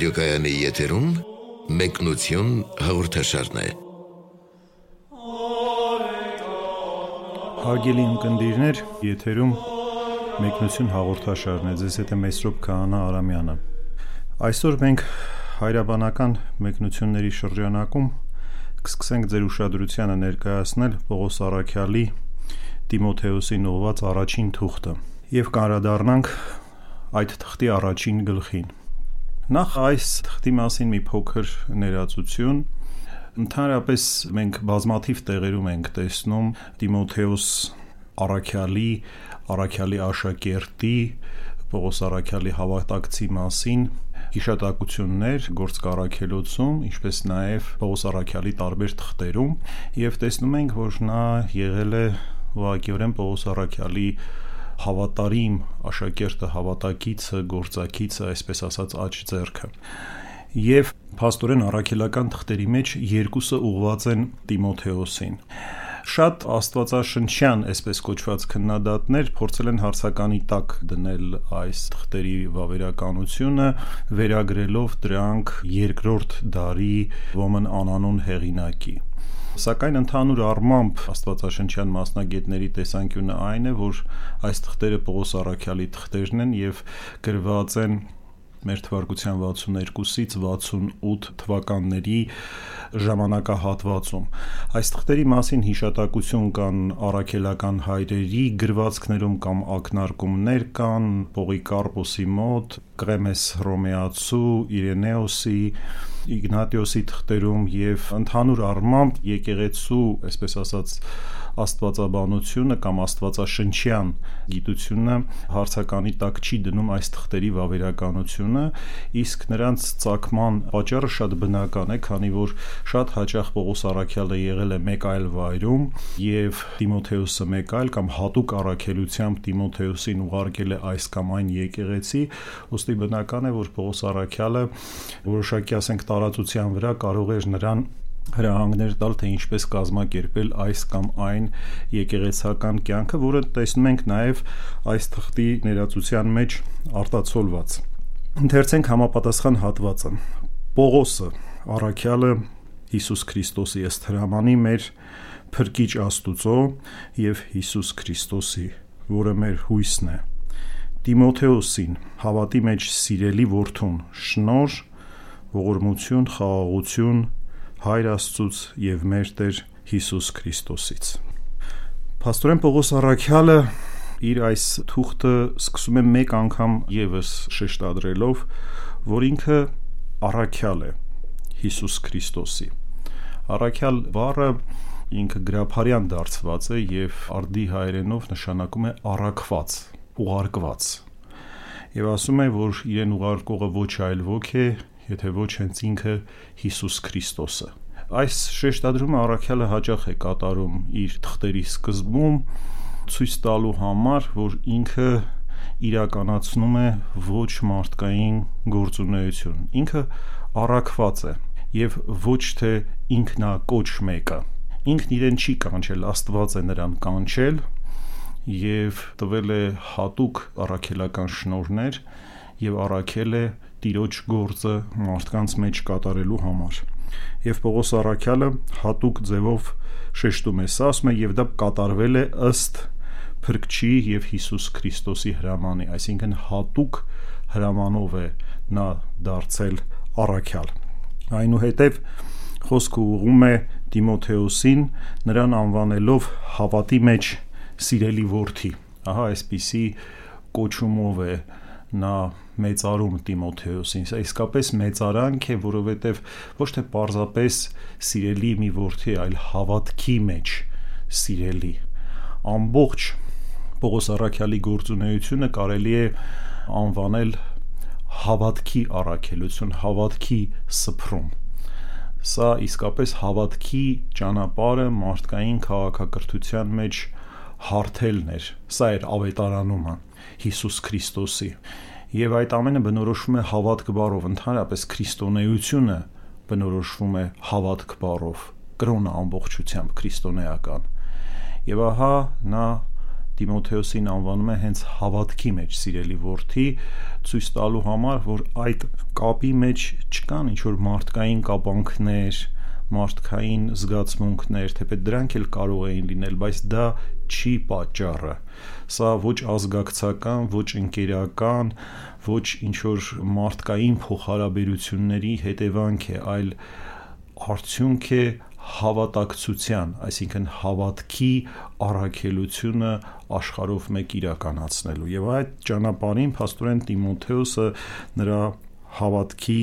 ռադիոկայանի եթերում մեկնություն հաղորդաշարն է։ Հարգելի ունկնդիրներ, եթերում մեկնություն հաղորդաշարն է։ Ձեզ հետ է Մեսրոպ Քահանա Արամյանը։ Այսօր մենք հայրաբանական մեկնությունների շրջանակում կսկսենք ձեր ուշադրությանը ներկայացնել Պողոս Արաքյալի Տիմոթեոսին ուղված առաջին թուղթը եւ կանրադառնանք այդ թղթի առաջին գլխին։ Նախ այս թղթի մասին մի փոքր ներածություն. Ընդհանրապես մենք բազմաթիվ տեղերում ենք տեսնում Տիմոթեոս Արաքյալի, Արաքյալի աշակերտի, Պողոս Արաքյալի հավատակցի մասին հիշատակություններ գործ կարակելոցում, ինչպես նաև Պողոս Արաքյալի տարբեր թղթերում եւ տեսնում ենք, որ նա եղել է ուղղակիորեն Պողոս Արաքյալի հավատարիմ աշակերտը, հավատակիցը, գործակիցը, այսպես ասած, աճ ձեռքը։ Եվ փաստորեն առաքելական թղթերի մեջ երկուսը ուղված են Տիմոթեոսին շատ աստվածաշնչյան, այսպես կոչված քննադատներ փորձել են հարցականի տակ դնել այս թղթերի վավերականությունը, վերագրելով դրանք երկրորդ դարի ոմն անանուն հեղինակի։ Սակայն ընդհանուր առմամբ Աստվածաշնչյան մասնագետների տեսանկյունը այն է, որ այս թղթերը Պողոս Արաքյալի թղթերն են եւ գրված են մեր թվարկության 62-ից 68 թվականների ժամանակահատվածում։ Այս թղթերի մասին հիշատակություն կան առաքելական հայրերի գրվածքներում կամ ակնարկումներ կան Պողիկարպոսի մոտ, Կրեմես Հռոմեացու, Իրենեոսի, Իգնատիոսի թղթերում եւ ընդհանուր առմամբ եկեղեցու, այսպես ասած, աստվածաբանությունը կամ աստվածաշնչյան գիտությունը հարցականի տակ չի դնում այս թղթերի վավերականությունը, իսկ նրանց ցակման պատճառը շատ բնական է, քանի որ շատ հաճախ Պողոս Արաքյալը եղել է մեկ այլ վայրում եւ Տիմոթեոսը մեկ այլ կամ հատուկ առաքելությամբ Տիմոթեոսին ուղարկել է այս կամ այն եկեղեցի, ուստի բնական է, որ Պողոս Արաքյալը որոշակի ասենք տարածության վրա կարող էր նրան հրահանգներ տալ, թե ինչպես կազմակերպել այս կամ այն եկեղեցական կյանքը, որը տեսնում ենք նաև այս թղթի ներածության մեջ արտացոլված։ Ընթերցենք համապատասխան հատվածը։ Պողոսը, առաքյալը Հիսուս Քրիստոսի ըստ հրամանի մեր փրկիչ Աստուծո եւ Հիսուս Քրիստոսի, որը մեր հույսն է։ Տիմոթեոսին, հավատի մեջ սիրելի որդուն, շնոր, ողորմություն, խաղաղություն Հայր Աստծուց եւ մեր Տեր Հիսուս Քրիստոսից։ Պաստորեն Պողոս Արաքյալը իր այս թուղթը սկսում է մեկ անգամ եւս շեշտադրելով, որ ինքը Արաքյալ է Հիսուս Քրիստոսի։ Արաքյալ բառը ինքը գրափարյան դարձված է եւ արդի հայերենով նշանակում է առաքված, ուղարկված։ Եվ ասում է, որ իրեն ուղարկողը ոչ այլ ոք է, եթե ոչ հենց ինքը Հիսուս Քրիստոսը։ Այս շեշտադրումը առաքյալը հաճախ է կատարում իր թղթերի սկզբում ցույց տալու համար, որ ինքը իրականացնում է ոչ մարդկային գործունեություն։ Ինքը առաքված է եւ ոչ թե ինքնակոչ մեկը։ Ինքն իրեն չի կանչել, Աստված է նրան կանչել եւ տվել է հատուկ առաքելական շնորհներ եւ առաքել է տիրոջ գործը մարդկանց մեջ կատարելու համար։ Եվ Պողոս Արաքյալը հատուկ ձևով շեշտում է սա, ասում է եւ դա կատարվել է ըստ Փրկչի եւ Հիսուս Քրիստոսի հրամանի, այսինքն հատուկ հրամանով է նա դարձել առաքյալ։ Այնուհետև խոսքը ուղում է Տիմոթեոսին, նրան անվանելով հավատի մեջ սիրելի որդի։ Ահա այսպիսի կոչումով է նա մեծարում Տիմոթեոսին։ Սա իսկապես մեծարանք է, որովհետև ոչ թե պարզապես սիրելի մի որդի, այլ հավատքի մեջ սիրելի։ Ամբողջ Պողոս Արաքյալի գործունեությունը կարելի է անվանել հավատքի առաքելություն, հավատքի սփռում։ Սա իսկապես հավատքի ճանապարհը մարդկային քաղաքակրթության մեջ հարթելն էր։ Սա էր ավետարանումը Հիսուս Քրիստոսի եւ այդ ամենը բնորոշվում է հավատք բառով ընդհանրապես քրիստոնեությունը բնորոշվում է հավատք բառով կրոնը ամբողջությամբ քրիստոնեական եւ ահա նա Տիմոթեոսին անվանում է հենց հավատքի մեջ սիրելի որդի, ցույց տալու համար, որ այդ կապի մեջ չկան ինչ որ մարդկային կապանքներ, մարդկային զգացմունքներ, թեպետ դրանք էլ կարող էին լինել, բայց դա չի պատճառը։ Սա ոչ ազգակցական, ոչ ընկերական, ոչ ինչ որ մարդկային փոխհարաբերությունների հետևանք է, այլ արդյունք է հավատակցության, այսինքն հավատքի առաքելությունը աշխարհով մեկ իրականացնելու։ Եվ այդ ճանապարհին փաստորեն Տիմոթեոսը նրա հավատքի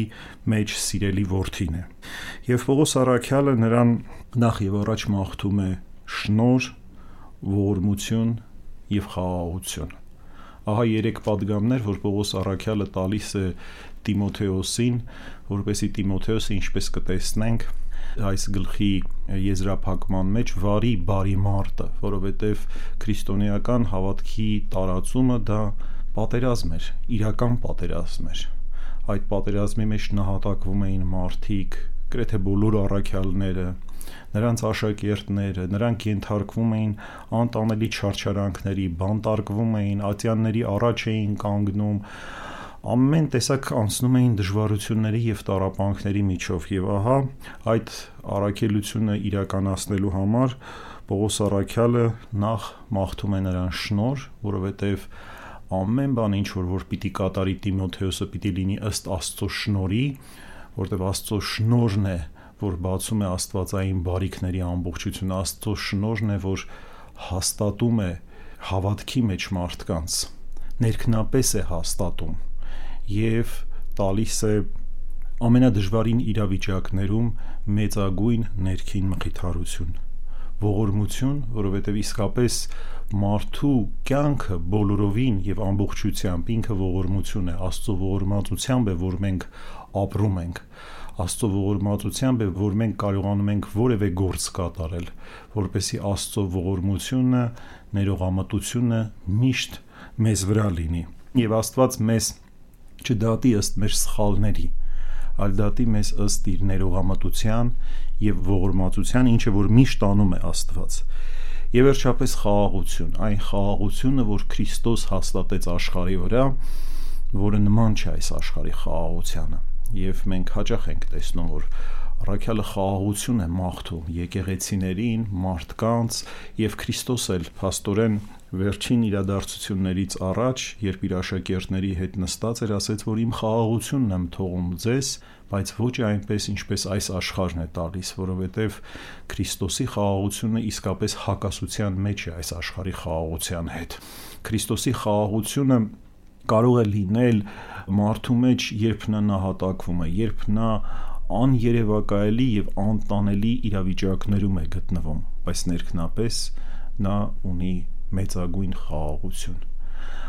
մեջ սիրելի որդին է։ Եվ Պողոս Արաքյալը նրան նախ եւ առաջ մաղթում է շնոր, ողորմություն եւ խաղաղություն։ Ահա երեք падգամներ, որ Պողոս Արաքյալը տալիս է Տիմոթեոսին, որովհետեւ Տիմոթեոսը ինչպես կտեսնենք, այս գլխի եզրափակման մեջ վարի բարի մարտը, որովհետև քրիստոնեական հավատքի տարածումը դա պատերազմ էր, իրական պատերազմ էր։ Այդ պատերազմի մեջ նահատակվում էին մարդիկ, գրեթե բոլոր առաքյալները, նրանց աշակերտները, նրանք ենթարկվում էին անտանելի չարչարանքների, բանտարկվում էին, ատյանների առաջ էին կանգնում, ամեն տեսակ անցնում էին դժվարությունների եւ տարապանքների միջով եւ ահա այդ առաքելությունը իրականացնելու համար Պողոս Արաքյալը նախ մաղթում է նրան շնոր, որովհետեւ ամեն բան ինչ որ որ պիտի կատարի Տիմոթեոսը պիտի լինի ըստ Աստծո շնորի, որտեվ Աստծո շնորհն է, որ բացում է Աստվածային բարիքների ամբողջությունը, Աստծո շնորհն է, որ հաստատում է հավատքի մեջ մարդկանց ներքնապես է հաստատում եւ տալիս է ամենադժվարին իրավիճակներում մեծագույն ներքին մխիթարություն ողորմություն, որովհետև իսկապես մարդու կյանքը բոլորովին եւ ամբողջությամբ ինքը ողորմություն է, Աստծո ողորմածությամբ է, որ մենք ապրում ենք։ Աստծո ողորմածությամբ է, որ մենք կարողանում ենք որևէ գործ կատարել, որպեսի Աստծո ողորմությունը, ներողամտությունը միշտ մեզ վրա լինի։ Եվ Աստված մեզ չդատի ըստ մեր սխալների, այլ դատի մեզ ըստ իր ներողամտության եւ ողորմածության, ինչը որ միշտ անում է Աստված։ Եվ վերջապես խաղաղություն, այն խաղաղությունը, որ Քրիստոս հաստատեց աշխարհի վրա, որը նման չէ այս աշխարհի խաղաղությանը։ Եվ մենք հաճախ ենք տեսնում, որ Ռաքյալը խաղաղություն է մաղթում եկեղեցիներին, մարդկանց եւ Քրիստոս էլ փաստորեն վերջին իրադարձություններից առաջ, երբ իր աշակերտների հետ նստած էր, ասեց, որ իմ խաղաղությունն եմ թողում ձեզ, բայց ոչ այնպես, ինչպես այս աշխարհն է տալիս, որովհետև Քրիստոսի խաղաղությունը իսկապես հակասության մեջ է այս աշխարհի խաղաղության հետ։ Քրիստոսի խաղաղությունը կարող է լինել մարդու մեջ, երբ նա նահատակվում է, երբ նա աներևակայելի եւ անտանելի իրավիճակներում է գտնվում, բայց ներքնապես նա ունի մեծագույն խաղաղություն։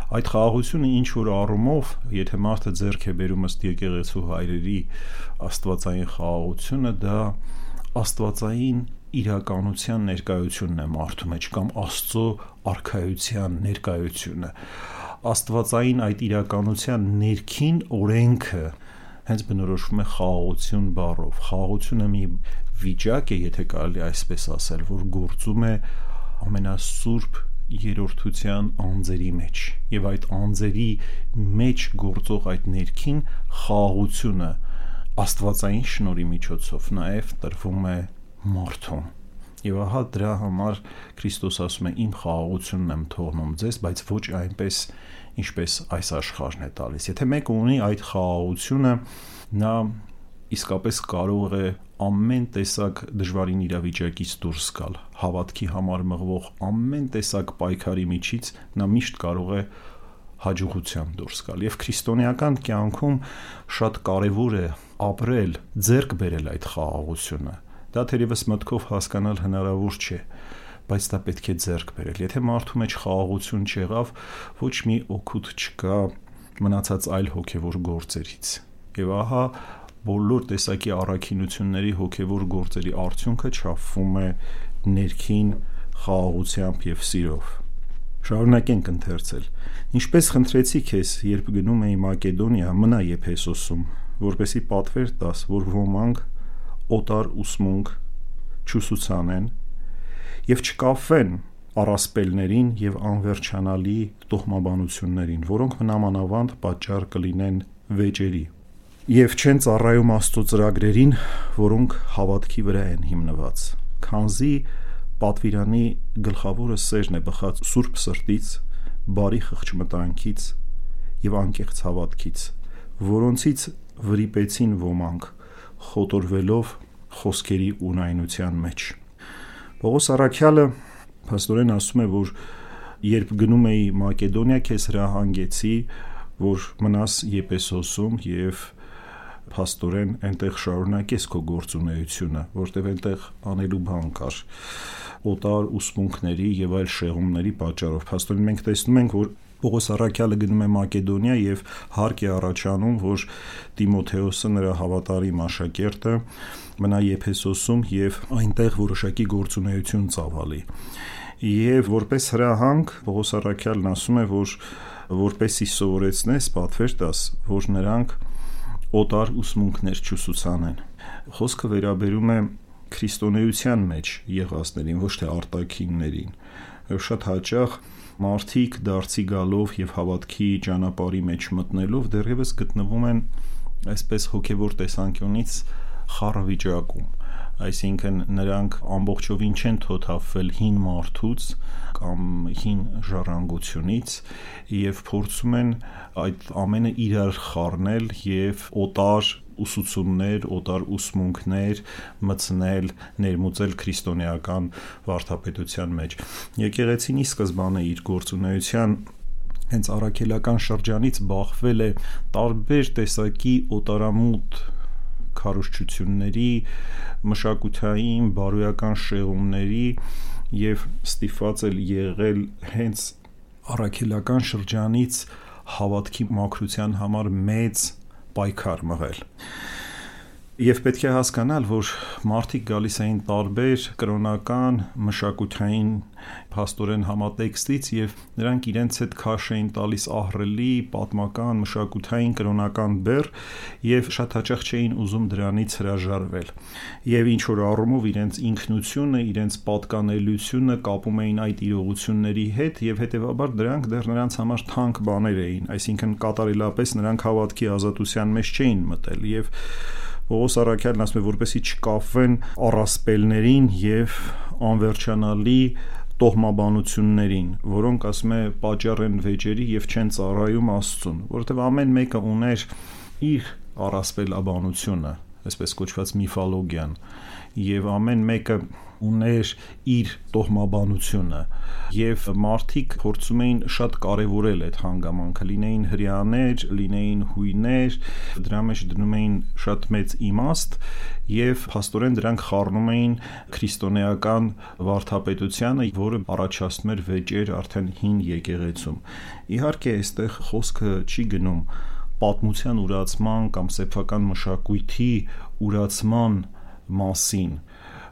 Այդ խաղաղությունը ինչ որ առումով, եթե մարդը ձեռք է բերում ըստ եկեղեցու հայրերի աստվածային խաղաղությունը, դա աստվածային իրականության ներկայությունն է մարդու մեջ կամ Աստծո արխայության ներկայությունը։ Աստվածային այդ իրականության ներքին օրենքը հենց բնորոշվում է խաղաղություն բառով։ Խաղաղությունը մի վիճակ է, եթե կարելի այսպես ասել, որ գործում է ամենասուրբ երրորդության անձերի մեջ եւ այդ անձերի մեջ գործող այդ ներքին խաղաղությունը աստվածային շնորհի միջոցով նաեւ տրվում է մարդուն Եվ ահա դրա համար Քրիստոս ասում է իմ խաղաղությունն եմ թողնում ձեզ, բայց ոչ այնպես ինչպես այս աշխարհն է տալիս։ Եթե մեկը ունի այդ խաղաղությունը, նա իսկապես կարող է ամեն տեսակ դժվարին իրավիճակից դուրս գալ, հավատքի համար մղվող ամեն տեսակ պայքարի միջից նա միշտ կարող է հաջողությամբ դուրս գալ եւ քրիստոնեական կյանքում շատ կարեւոր է ապրել, ձեռք բերել այդ խաղաղությունը։ Դա թերևս մտքով հասկանալ հնարավոր չէ, բայց դա պետք է ձեռք բերել։ Եթե մարդու մեջ խաղաղություն չեղավ, ոչ մի օգուտ չկա մնացած այլ հոգևոր գործերից։ Եվ ահա բոլոր տեսակի առաքինությունների հոգևոր գործերի արդյունքը չափվում է ներքին խաղաղությամբ եւ սիրով։ Շարունակենք ընթերցել։ Ինչպես խնդրեցի քեզ, երբ գնում էի Մակեդոնիա, մնա Եփեսոսում, որպեսի պատվեր տաս, որ ոմանք օտար ուսմունք չուսուցանեն եւ չկաֆեն առասպելներին եւ անվերջանալի տոհմաբանություններին, որոնք մնամանավանդ պատճառ կլինեն վեճերի եւ չեն ծառայում Աստծո ծրագրերին, որոնք հավատքի վրա են հիմնված։ Քանզի պատվիրանի գլխավորը սերն է բխած սուրբ սրտից, բարի խղճմտանքից եւ անկեղծ հավատքից, որոնցից վրիպեցին ոմանք, խոտորվելով խոսքերի ունայնության մեջ։ Պողոս Արաքյալը փաստորեն ասում է, որ երբ գնում էի Մակեդոնիա, քեզ հրահանգեցի, որ մնաս Եփեսոսում եւ փաստորեն այնտեղ շարունակես քո գործունեությունը, որտեղ այնտեղ անելու բան կար օտար ուսմունքների եւ այլ շեղումների պատճառով։ Փաստորեն մենք տեսնում ենք, որ Պողոս Արաքյալը գնում է Մակեդոնիա եւ հարկ է առաջանում, որ Տիմոթեոսը նրա հավատարիմ աշակերտը մնա Եփեսոսում եւ այնտեղ որոշակի գործունեություն ծավալի։ Եվ որպես հրահանգ Պողոս Արաքյալն ասում է, որ որպեսի սովորեցնես, պատվեր տաս, որ նրանք օտար ուսմունքներ չուսուցանեն։ Խոսքը վերաբերում է քրիստոնեության մեջ եղածներին, ոչ թե արտաքիններին։ Շատ հաճախ մարդիկ դարձի գալով եւ հավատքի ճանապարհի մեջ մտնելով դեռևս գտնվում են այսպես հոգեվոր տեսանկյունից խառը վիճակում այսինքն նրանք ամբողջովին չեն թոթափվել հին մարդուց կամ հին ժառանգությունից եւ փորձում են այդ ամենը իրար խառնել եւ օտար ուսուցումներ, օտար ուսմունքներ մցնել, ներմուծել քրիստոնեական վարդապետության մեջ։ Եկեղեցին ի սկզբանե իր գործունեության հենց առաքելական շրջանից բախվել է տարբեր տեսակի օտարամուտ քարոշչությունների, մշակութային, բարոյական շեղումների եւ ստիփված էլ եղել հենց առաքելական շրջանից հավատքի մաքրության համար մեծ պայքար մղել։ Եվ պետք է հասկանալ, որ մարդիկ գալիս էին տարբեր կրոնական, մշակութային փաստորեն համատեքստից եւ նրանք իրենց հետ քաշ էին տալիս ահռելի պատմական, մշակութային, կրոնական բեռ եւ շատ հաճախ չէին ուզում դրանից հրաժարվել։ Եվ ինչ որ առումով իրենց ինքնությունը, իրենց պատկանելիությունը կապում էին այդ իրողությունների հետ եւ հետեւաբար դրանք դեռ նրանց համար թանկ բաներ էին, այսինքն կատարելապես նրանք հավատքի ազատության մեջ չէին մտել եւ Պողոս Արաքյալն ասում է, որպեսի չկապվեն առասպելներին եւ անվերջանալի տոհմաբանություններին, որոնք ասում է պատճառ են վեճերի եւ չեն ծառայում Աստծուն, որովհետեւ ամեն մեկը ուներ իր առասպելաբանությունը, այսպես կոչված միֆոլոգիան եւ ամեն մեկը ուներ իր տոհմաբանությունը եւ մարդիկ փորձում էին շատ կարեւորել այդ հանգամանքը լինեին հрьяաներ, լինեին հույներ, դրա մեջ դնում էին շատ մեծ իմաստ եւ աստորեն դրանք խառնում էին քրիստոնեական վարդապետությանը, որը առաջացնում էր վեճեր արդեն հին եկեղեցում։ Իհարկե, այստեղ խոսքը չի գնում պատմության ուրացման կամ սեփական մշակույթի ուրացման մասին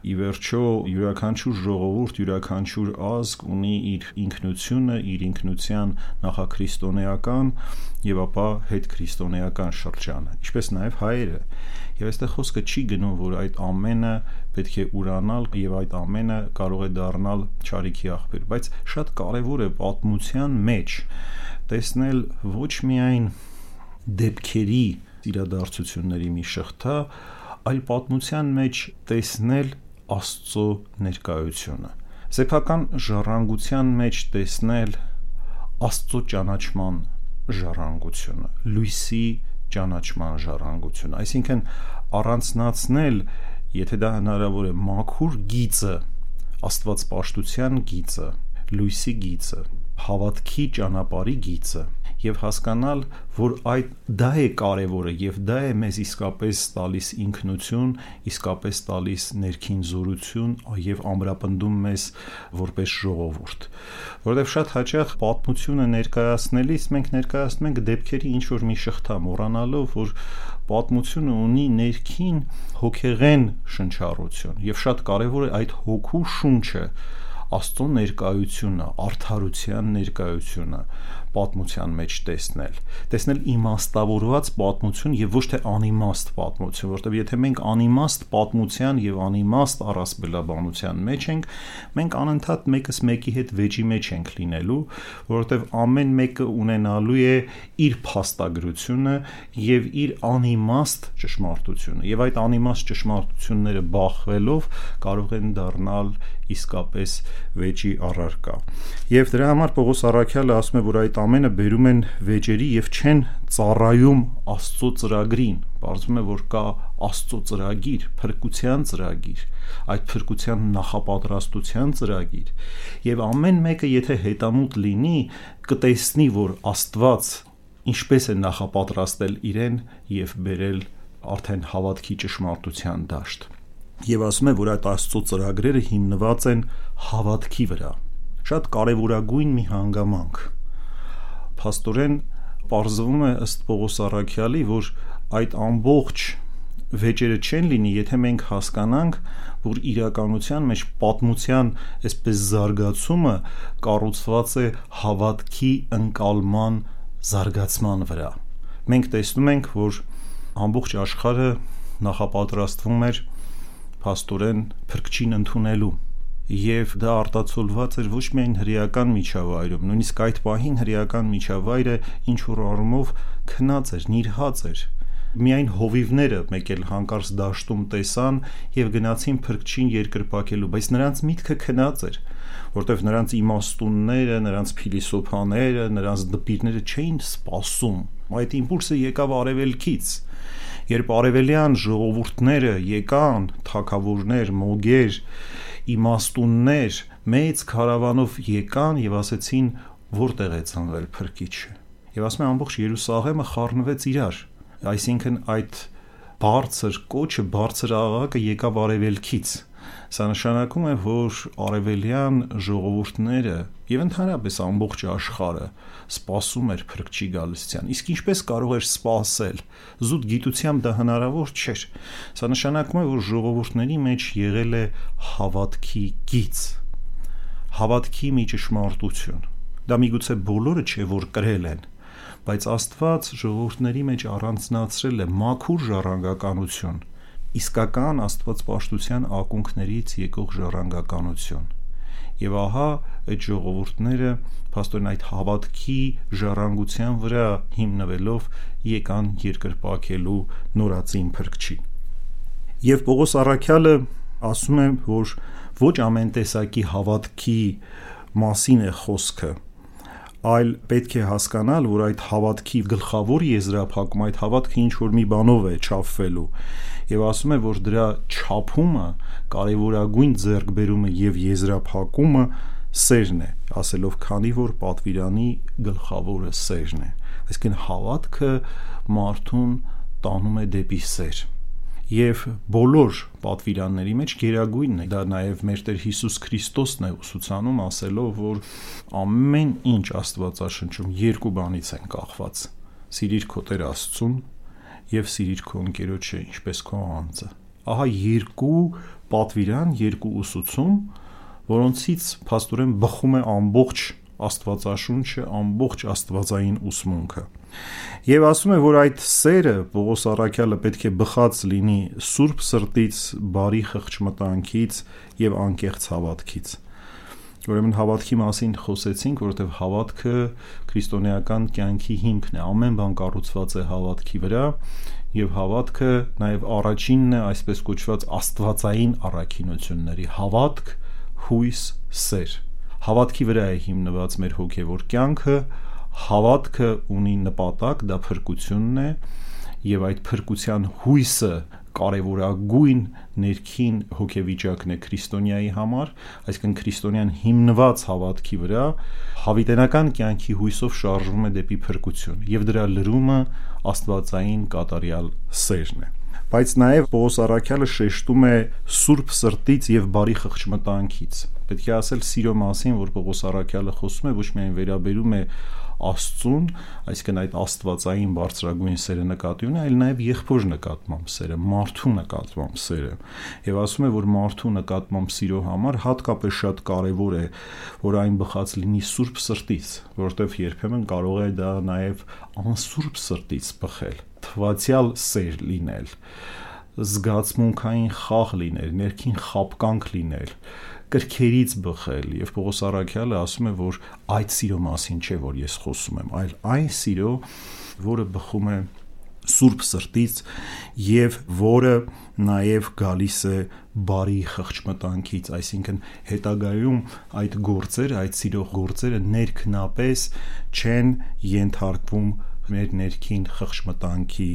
ի վերջո յուրաքանչյուր ժողովուրդ, յուրաքանչյուր ազգ ունի իր ինքնությունը, իր ինքնության նախաքրիստոնեական եւ ապա հետ քրիստոնեական շրջանը, ինչպես նաեւ հայերը։ Եվ այստեղ խոսքը չի գնում, որ այդ ամենը պետք է ուրանալ եւ այդ ամենը կարող է դառնալ ճարիքի աղբյուր, բայց շատ կարեւոր է պատմության մեջ տեսնել ոչ միայն դեպքերի իրադարձությունների մի շղթա, այլ պատմության մեջ տեսնել Աստծո ներկայությունը։ Սեփական ժառանգության մեջ տեսնել Աստծո ճանաչման ժառանգությունը, լույսի ճանաչման ժառանգությունը, այսինքն առանցնացնել, եթե դա հնարավոր է, մաքուր գիծը, Աստված պաշտության գիծը, լույսի գիծը, հավատքի ճանապարհի գիծը եւ հասկանալ, որ այդ դա է կարևորը եւ դա է մեզ իսկապես տալիս ինքնություն, իսկապես տալիս ներքին զորություն եւ ամրապնդում մեզ որպես ժողովուրդ։ Որովհետեւ շատ հաճախ պատմությունը ներկայացնելիս մենք ներկայացնում ենք դեպքերի ինչ որ մի շղթա, մոռանալով, որ պատմությունը ունի ներքին հոգեղեն շնչառություն եւ շատ կարեւոր է այդ հոգու շունչը Աստծո ներկայությունը, արդարության ներկայությունը, պատմության մեջ տեսնել, տեսնել իմաստավորված պատմություն եւ ոչ թե անիմաստ պատմություն, որտեղ եթե մենք անիմաստ պատմության եւ անիմաստ առասպելաբանության մեջ ենք, մենք անընդհատ մեկս մեկի հետ վեճի մեջ ենք լինելու, որովհետեւ ամեն մեկը ունենալու է իր փաստագրությունը եւ իր անիմաստ ճշմարտությունը եւ այդ անիմաստ ճշմարտությունները բախվելով կարող են դառնալ իսկապես վեճի առարկա։ Եվ դրա համար Պողոս Արաքյալը ասում է, որ այդ ամենը բերում են վեճերի եւ չեն ծառայում Աստծո ծրագրին։ Պարզվում է, որ կա Աստծո ծրագիր, փրկության ծրագիր, այդ փրկության նախապատրաստության ծրագիր։ Եվ ամեն մեկը եթե հետամուտ լինի, կտեսնի, որ Աստված ինչպես է նախապատրաստել իրեն եւ բերել արդեն հավատքի ճշմարտության դաշտ եւ ասում է, որ այդ Աստծո ծրագրերը հիմնված են հավատքի վրա։ Շատ կարևորագույն մի հանգամանք։ Փաստորեն ողջվում է ըստ Պողոս Արաքյալի, որ այդ ամբողջ վեճերը չեն լինի, եթե մենք հասկանանք, որ իրականության մեջ պատմության այսպես զարգացումը կառուցված է հավատքի ընկալման զարգացման վրա։ Մենք տեսնում ենք, որ ամբողջ աշխարհը նախապատրաստվում էր փաստորեն փրկչին ընդունելու եւ դա արտացոլված էր ոչ միայն հրեական միջավայրում, նույնիսկ այդ պահին հրեական միջավայրը ինչ որ առումով քնած էր, նիրհած էր միայն հովիվները մեկ էլ հանկարծ դաշտում տեսան եւ գնացին փրկչին երկրպակելու, բայց նրանց միտքը քնած էր, որտեվ նրանց իմաստունները, նրանց փիլիսոփաները, նրանց դպիրները չէին սпасում։ Այդ իմպուլսը եկավ արևելքից։ Երբ արևելյան ժողովուրդները եկան, թակավորներ, մոգեր, իմաստուններ, մեծ քարավանով եկան եւ ասեցին որտեղ է ծնվել փրկիչը։ Եվ ասում է ամբողջ Երուսաղեմը խառնվեց իրար։ Այսինքն այդ բարձր կոչը, բարձր աղաղակը եկավ արևելքից Սա նշանակում է, որ արևելյան ժողովուրդները եւ ընդհանրապես ամբողջ աշխարհը սпасում էր Փրկչի Գալստյան։ Իսկ ինչպես կարող էր սпасել։ Զուտ գիտությամբ դա հնարավոր չէր։ Սա նշանակում է, որ ժողովուրդների մեջ եղել է հավատքի գից, հավատքի մի ճշմարտություն։ Դա միգուցե բոլորը չէ, որ կրել են, բայց Աստված ժողովուրդների մեջ առանձնացրել է մաքուր ժառանգականություն իսկական աստվածպաշտության ակունքներից եկող ժառանգականություն։ Եվ ահա այդ ժողովուրդները փաստորեն այդ հավատքի ժառանգության վրա հիմնվելով եկան երկրպակելու նորածին փրկչին։ Եվ Պողոս Արաքյալը ասում է, որ ոչ ամեն տեսակի հավատքի մասին է խոսքը, այլ պետք է հասկանալ, որ այդ հավատքի գլխավոր եզրափակում այդ հավատքը ինչ որ մի բանով է չափվելու եւ ասում է, որ դրա չափումը կարևորագույն ձեռքբերումը եւ եզրափակումը սերն է, ասելով քանի որ պատվիրանի գլխավորը սերն է։ Այսինքն հավատքը մարդուն տանում է դեպի սեր եւ բոլոր պատվիրանների մեջ գերագույնն է դա նաեւ մեր Տեր Հիսուս Քրիստոսն է ուսուցանում ասելով որ ամեն ինչ Աստվածաշնչում երկու բանից են կախված սիրիր քո Տեր Աստծուն եւ սիրիր քո ընկերոջը ինչպես քո անձը։ Ահա երկու պատվիրան, երկու ուսուցում, որոնցից փաստորեն բխում է ամբողջ Աստվածաշունչը, ամբողջ Աստվածային ուսմունքը։ Եվ ասում է, որ այդ սերը Պողոս Արաքյալը պետք է բխած լինի սուրբ սրտից, բարի խղճմտանքից եւ անկեղծ հավատքից։ Ուրեմն հավատքի մասին խոսեցինք, որովհետև հավատքը քրիստոնեական կյանքի հիմքն է։ Ամեն բան կառուցված է հավատքի վրա, եւ հավատքը նաեւ առաջինն է այսպես կոչված աստվածային առաքինությունների հավատք, հույս, սեր։ Հավատքի վրա է հիմնված մեր հոգեվոր կյանքը, հավատքը ունի նպատակ, դա փրկությունն է, եւ այդ փրկության հույսը կարևորագույն ներքին հոգեվիճակն է քրիստոնյայի համար, այսինքն քրիստոնյան հիմնված հավատքի վրա հավիտենական կյանքի հույսով շարժվում է դեպի փրկություն եւ դրա լրումը աստվածային կատարյալ սերն է։ բայց նաև Պողոս Արաքյալը շեշտում է սուրբ սրտից եւ բարի խղճմտանքից։ Պետք է ասել սիրո մասին, որ Պողոս Արաքյալը խոսում է ոչ միայն վերաբերում է Աստծուն, այսինքն այդ աստվածային բարձրագույն սերը նկատի ունի, այլ նաև եղբոր նկատմամբ սերը, մարդու նկատմամբ սերը։ Եվ ասում է, որ մարդու նկատմամբ սիրո համար հատկապես շատ կարևոր է, որ այն բխած լինի սուրբ սրտից, որովհետև երբեմն կարող է դա նաև անսուրբ սրտից բխել, թվացial սեր լինել զգացմունքային խաղ լինել, ներքին խապկանք լինել, կրքերից բխել եւ Պողոս Արաքյալը ասում է որ այդ սիրո մասին չէ որ ես խոսում եմ այլ այն սիրո որը բխում է սուրբ սրտից եւ որը նաեւ գալիս է բարի խղճմտանքից, այսինքն հետագայում այդ գործերը, այդ սիրող գործերը ներքնապես չեն ենթարկվում մեր ներքին խղճմտանքի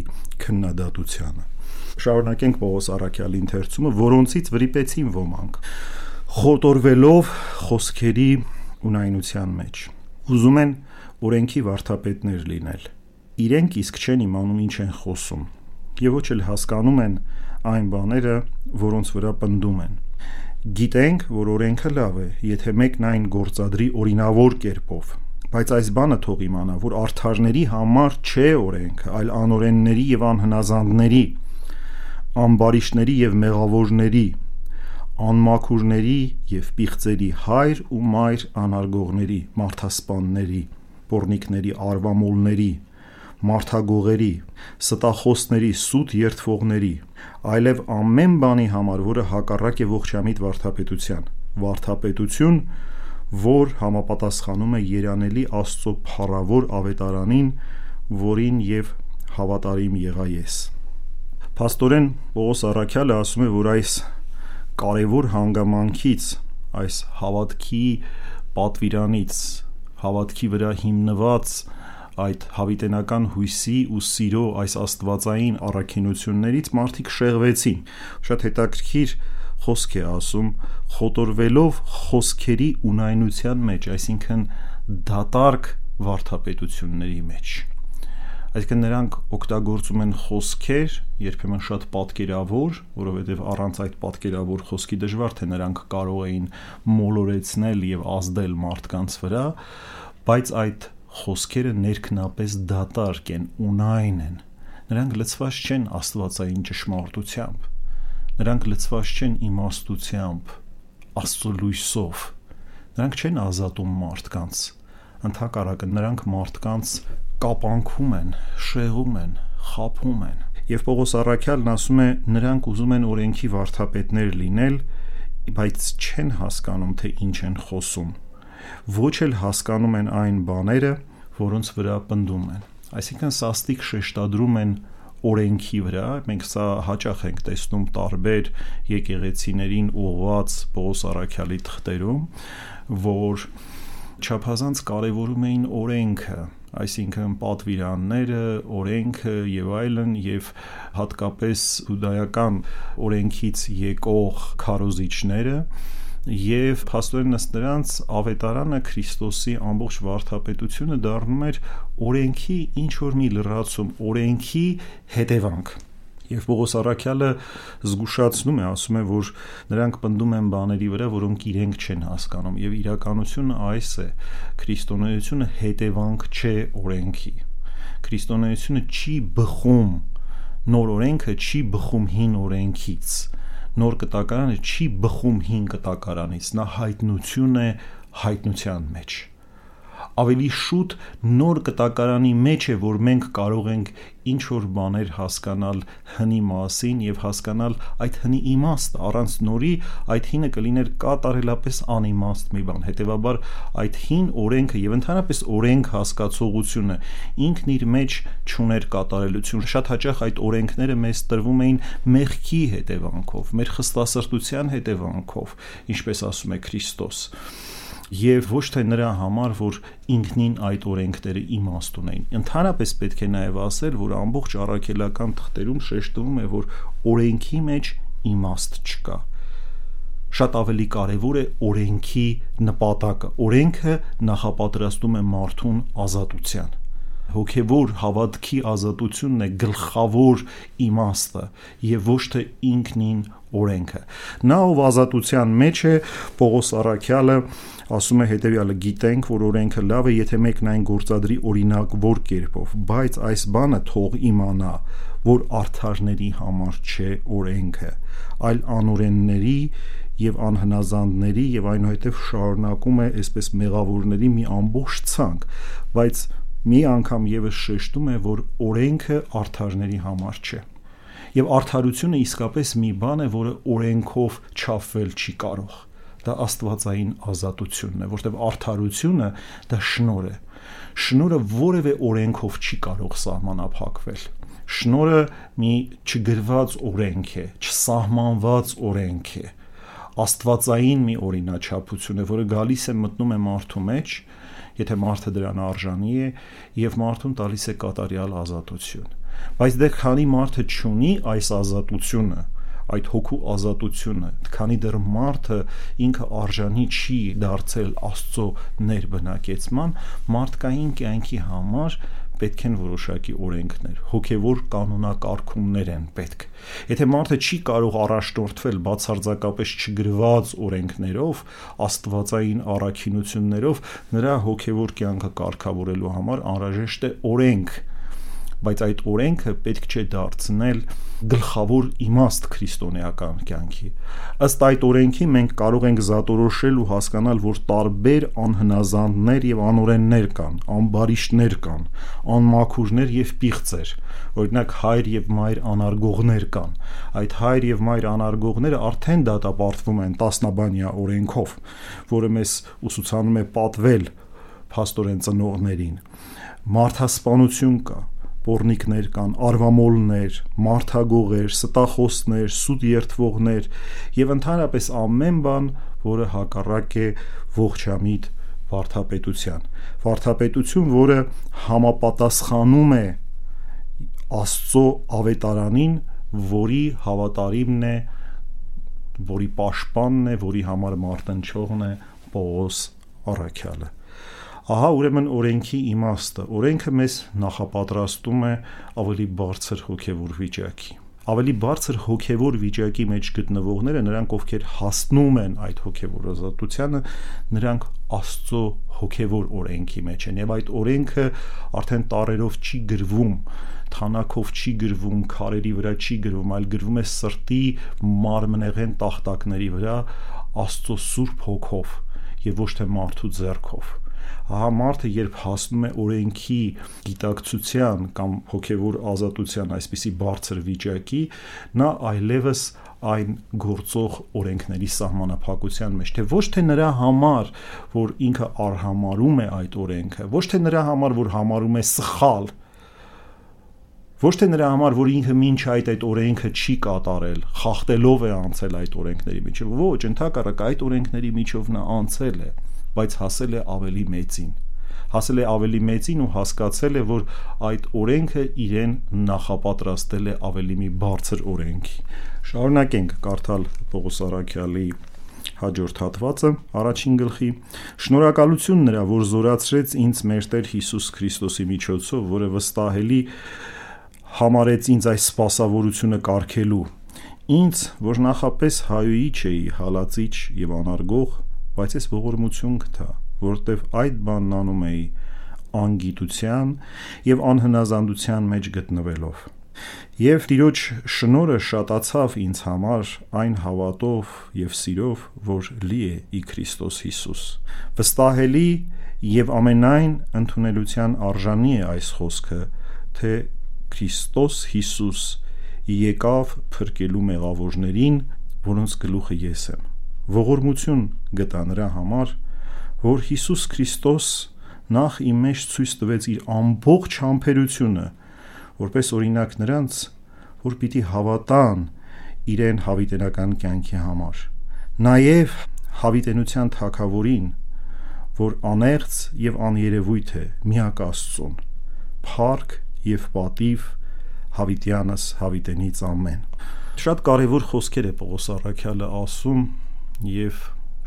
քննադատությանը։ Շարունակենք Պողոս Արաքյալի ընթերցումը, որոնցից վրիպեցին ոմանք խոտորվելով խոսքերի ունայնության մեջ։ Ուզում են օրենքի վարթապետներ լինել։ Իրենք իսկ չեն իմանում ինչ են խոսում, եւ ոչ էլ հասկանում են այն բաները, որոնց վրա պնդում են։ Գիտենք, որ օրենքը լավ է, եթե մեկն այն գործադրի օրինավոր կերպով, բայց այս բանը թող իմանա, որ արթարների համար չէ օրենքը, այլ անօրենների եւ անհնազանդների, ամբարիշների եւ մեղավորների, անմաքուրների եւ պիղծերի հայր ու մայր անարգողների, մարդասպանների, pornikների, արվամոլների, մարդագողերի, ստախոսների, սուտ երթվողների, այլև ամեն բանի համար, որը հակառակ է ողջամիտ վարդապետության։ Վարդապետություն, որ համապատասխանում է երանելի Աստծո փառավոր ավետարանին, որին եւ հավատարիմ եղա ես։ Փաստորեն Պողոս Արաքյալը ասում է, որ այս կարևոր հանգամանքից, այս հավատքի պատվիրանից, հավատքի վրա հիմնված այդ հավիտենական հույսի ու սիրո այս աստվածային առաքինություններից մարդիկ շեղվեցին։ Շատ հետաքրքիր խոսք է ասում խոտորվելով խոսքերի ունայնության մեջ, այսինքն դատարկ վարթապետությունների մեջ այսինքն նրանք օգտագործում են խոսքեր, երբեմն շատ պատկերավոր, որովհետև առանց այդ պատկերավոր խոսքի դժվար թե նրանք կարող էին մոլորեցնել եւ ազդել մարդկանց վրա, բայց այդ խոսքերը ներքնապես դատարկ են, ունայն են։ Նրանք լցված չեն աստվածային ճշմարտությամբ։ Նրանք լցված չեն իմաստությամբ, աստծո լույսով։ Նրանք չեն ազատում մարդկանց ընդհակառակը նրանք մարդկանց կապանքում են, շեղում են, խափում են։ Եվ Պողոս Առաքյալն ասում է, նրանք ուզում են օրենքի վարդապետներ լինել, բայց չեն հասկանում, թե ինչ են խոսում։ Ոչ էլ հասկանում են այն բաները, որոնց վրա պնդում են։ Այսինքն սաստիկ շեշտադրում են օրենքի վրա, մենք սա հաճախ ենք տեսնում տարբեր եկեղեցիներին ուղված Պողոս Արաքյալի թղթերում, որ չափազանց կարևորում էին օրենքը, այսինքն պատվիրանները, օրենքը եւ այլն եւ հատկապես հուդայական օրենքից եկող քարոզիչները եւ փաստորեն ըստ նրանց ավետարանը Քրիստոսի ամբողջ վարդապետությունը դառնում էր օրենքի ինչ որ մի լրացում, օրենքի հետևանք Եվ Պողոս Արաքյալը զգուշացնում է, ասում է, որ նրանք պնդում են բաների վրա, որոնք իրենք չեն հասկանում, եւ իրականությունը այս է. քրիստոնեությունը հետևանք չէ օրենքի։ Քրիստոնեությունը չի բխում նոր օրենքը չի բխում հին օրենքից նոր կտակարանը չի բխում հին կտակարանից նա հայտնություն է հայտնության մեջ ավելի շուտ նոր կտակարանի մեջ է, որ մենք կարող ենք ինչ որ բաներ հասկանալ հնի մասին եւ հասկանալ այդ հնի իմաստը առանց նորի այդ հինը կլիներ կատարելապես անիմաստ մի բան հետեւաբար այդ հին օրենքը եւ ընդհանրապես օրենք հասկացողությունը ինքն իր մեջ ճուներ կատարելություն շատ հաճախ այդ օրենքները մեզ տրվում էին մեղքի հետևանքով մեր խստասրտության հետևանքով ինչպես ասում է Քրիստոս եւ ոչ թե նրա համար, որ ինքնին այդ օրենքները իմաստ ունեն։ Ընդհանրապես պետք է նաեւ ասել, որ ամբողջ առաքելական թղթերում շեշտվում է, որ օրենքի մեջ իմաստ չկա շատ ավելի կարևոր է օրենքի նպատակը։ Օրենքը նախապատրաստում է մարդուն ազատության։ հոգևոր հավատքի ազատությունն է գլխավոր իմաստը եւ ոչ թե ինքնին օրենքը։ Նա ով ազատության մեջ է, Պողոս Արաքյալը ասում է հետեւյալը. գիտենք, որ օրենքը լավ է, եթե մեկն այն գործադրի օրինակավոր կերպով, բայց այս բանը թող իմանա, որ արդարների համար չէ օրենքը, այլ անօրենների եւ անհնազանդների եւ այնուհետեւ շարունակում է այսպես մեղավորների մի ամբողջ ցանկ, բայց մի անգամ եւս շեշտում է, որ օրենքը արդարների համար չէ։ Եվ արդարությունը իսկապես մի բան է, որը օրենքով չափվել չի կարող։ Դա աստվածային ազատությունն է, որտեղ արդարությունը դա շնոր է։ Շնորը որևէ օրենքով չի կարող սահմանափակվել։ Շնորը մի չգրված օրենք է, չսահմանված օրենք է աստվածային մի օրինաչափություն է, որը գալիս է մտնում է մարդու մեջ, եթե մարդը դրան արժանի է եւ մարդուն տալիս է կատարյալ ազատություն։ Բայց դեռ քանի մարդը չունի այս ազատությունը, այդ հոգու ազատությունը, քանի դեռ մարդը ինքը արժանի չի դարձել Աստծո ներբնակեցման, մարդկային կյանքի համար պետք են որոշակի օրենքներ, հոգևոր կանոնակարգումներ են պետք։ Եթե մարդը չի կարող առաջնորդվել բացարձակապես չգրված օրենքներով, աստվածային առաքինություններով, նրա հոգևոր կյանքը կարգավորելու համար անհրաժեշտ է օրենք, բայց այդ օրենքը պետք չէ դարձնել գլխավոր իմաստ քրիստոնեական կյանքի։ Ըստ այդ օրենքի մենք կարող ենք զատորոշել ու հասկանալ, որ տարբեր անհնազանդներ եւ անօրեններ կան, անբարիշտներ կան, անմաքուրներ եւ պիղծեր։ Օրինակ հայր եւ մայր անարգողներ կան։ Այդ հայր եւ մայր անարգողները արդեն դատապարտվում են տասնաբանյա օրենքով, որը մեզ ուսուցանում է պատվել փաստորեն ծնողներին մարդասպանություն կա պորնիկներ կան, արվամոլներ, մարդագողեր, ստախոսներ, սուտ երթվողներ եւ ընդհանրապես ամեն բան, որը հակառակ է ողջամիտ վարդապետության։ Վարդապետություն, որը համապատասխանում է Աստծո ավետարանին, որի հավատարիմն է, որի պաշտպանն է, որի համար մարտնչողն է Պողոս Արաքյալը։ Ահա ուրեմն օրենքի իմաստը։ Օրենքը մեզ նախապատրաստում է ավելի բարձր հոգևոր վիճակի ավելի բարձր հոգևոր վիճակի մեջ գտնվողները նրանք ովքեր հասնում են այդ հոգևոր ազատությանը նրանք Աստծո հոգևոր օրենքի մեջ են եւ այդ օրենքը արդեն տարերով չի գրվում թանակով չի գրվում քարերի վրա չի գրվում այլ գրվում է սրտի մարմնեղեն տախտակների վրա Աստծո սուրբ հոգով եւ ոչ թե մարդու ձեռքով ահա մարդը երբ հասնում է օրենքի գիտակցության կամ հոգևոր ազատության այսպիսի բարձր վիճակի, նա այլևս այն գործող օրենքների սահմանափակության մեջ թե ոչ թե նրա համար որ ինքը արհամարում է այդ օրենքը ոչ թե նրա համար որ համարում է սխալ ոչ թե նրա համար որ ինքը ոչ այդ այդ օրենքը չի կատարել խախտելով է անցել այդ օրենքների միջով ոչ ընդհակառակ այդ օրենքների միջով նա անցել է բայց հասել է ավելի մեծին։ Հասել է ավելի մեծին ու հասկացել է, որ այդ օրենքը իրեն նախապատրաստել է ավելի մի բարձր օրենքի։ Շարունակենք կարդալ Պողոս Արաքյալի հաջորդ հատվածը առաջին գլխի շնորհակալություն նրա որ զորացրեց ինձ մեր Տեր Հիսուս Քրիստոսի միջոցով որը վստահելի համարեց ինձ այս սпасավորությունը կարգելու ինձ որ նախապես հայուի չէի հալածիչ եւ անարգող բայց ես ողորմություն գտա, որտեվ այդ բանն անում էի անգիտության եւ անհնազանդության մեջ գտնվելով։ Եվ Տիրոջ շնորը շատացավ ինձ համար այն հավատով եւ սիրով, որ լի է ի Քրիստոս Հիսուս։ Վստահելի եւ ամենայն ընդունելության արժանի է այս խոսքը, թե Քրիստոս Հիսուս եկավ փրկելու մեղավորներին, որոնց գլուխը ես եմ ողորմություն գտա նրա համար, որ Հիսուս Քրիստոս նախ իմ մեջ ցույց տվեց իր ամբողջ համբերությունը, որպես օրինակ նրանց, որ պիտի հավատան իրեն հավիտենական կյանքի համար։ Նաև հավիտենության թակավորին, որ աներց եւ աներևույթ է միակ Աստծուն, փառք եւ պատիվ հավիտյանս հավիտենից ամեն։ Շատ կարևոր խոսքեր է Պողոս Արաքյալը ասում եւ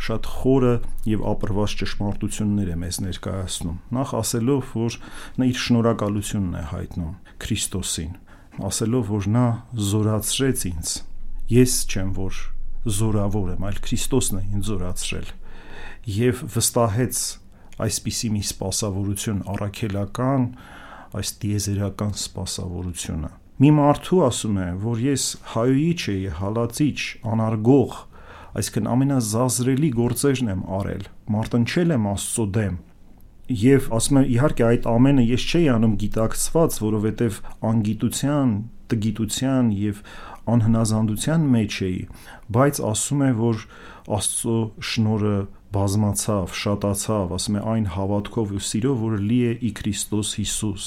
շատ խորը եւ ապրված ճշմարտություններ է մեզ ներկայացնում։ Նախ ասելով, որ նա իր շնորհակալությունն է հայտնում Քրիստոսին, ասելով, որ նա զորացրեց ինձ։ Ես չեմ, որ զորավոր եմ, այլ Քրիստոսն է ինձ զորացրել։ Եվ վստահեց այսպիսի մի սпасավորություն առաքելական, այս դիեզերական սпасավորությունը։ Մի մարդու ասում է, որ ես հայուիչ եի, հալածիչ, անարգող, այսինքն ամենազազրելի գործերն եմ արել, մարտնչել եմ Աստծո դեմ։ Եվ ասում եմ իհարկե այդ ամենը ես չէի անում գիտակցված, որովհետև անգիտության, տգիտության եւ անհնազանդության մեջ էի, բայց ասում է որ Աստծո շնորը բազմացավ, շատացավ, ասում է այն հավատքով ու սիրով, որ լի է ի Քրիստոս Հիսուս։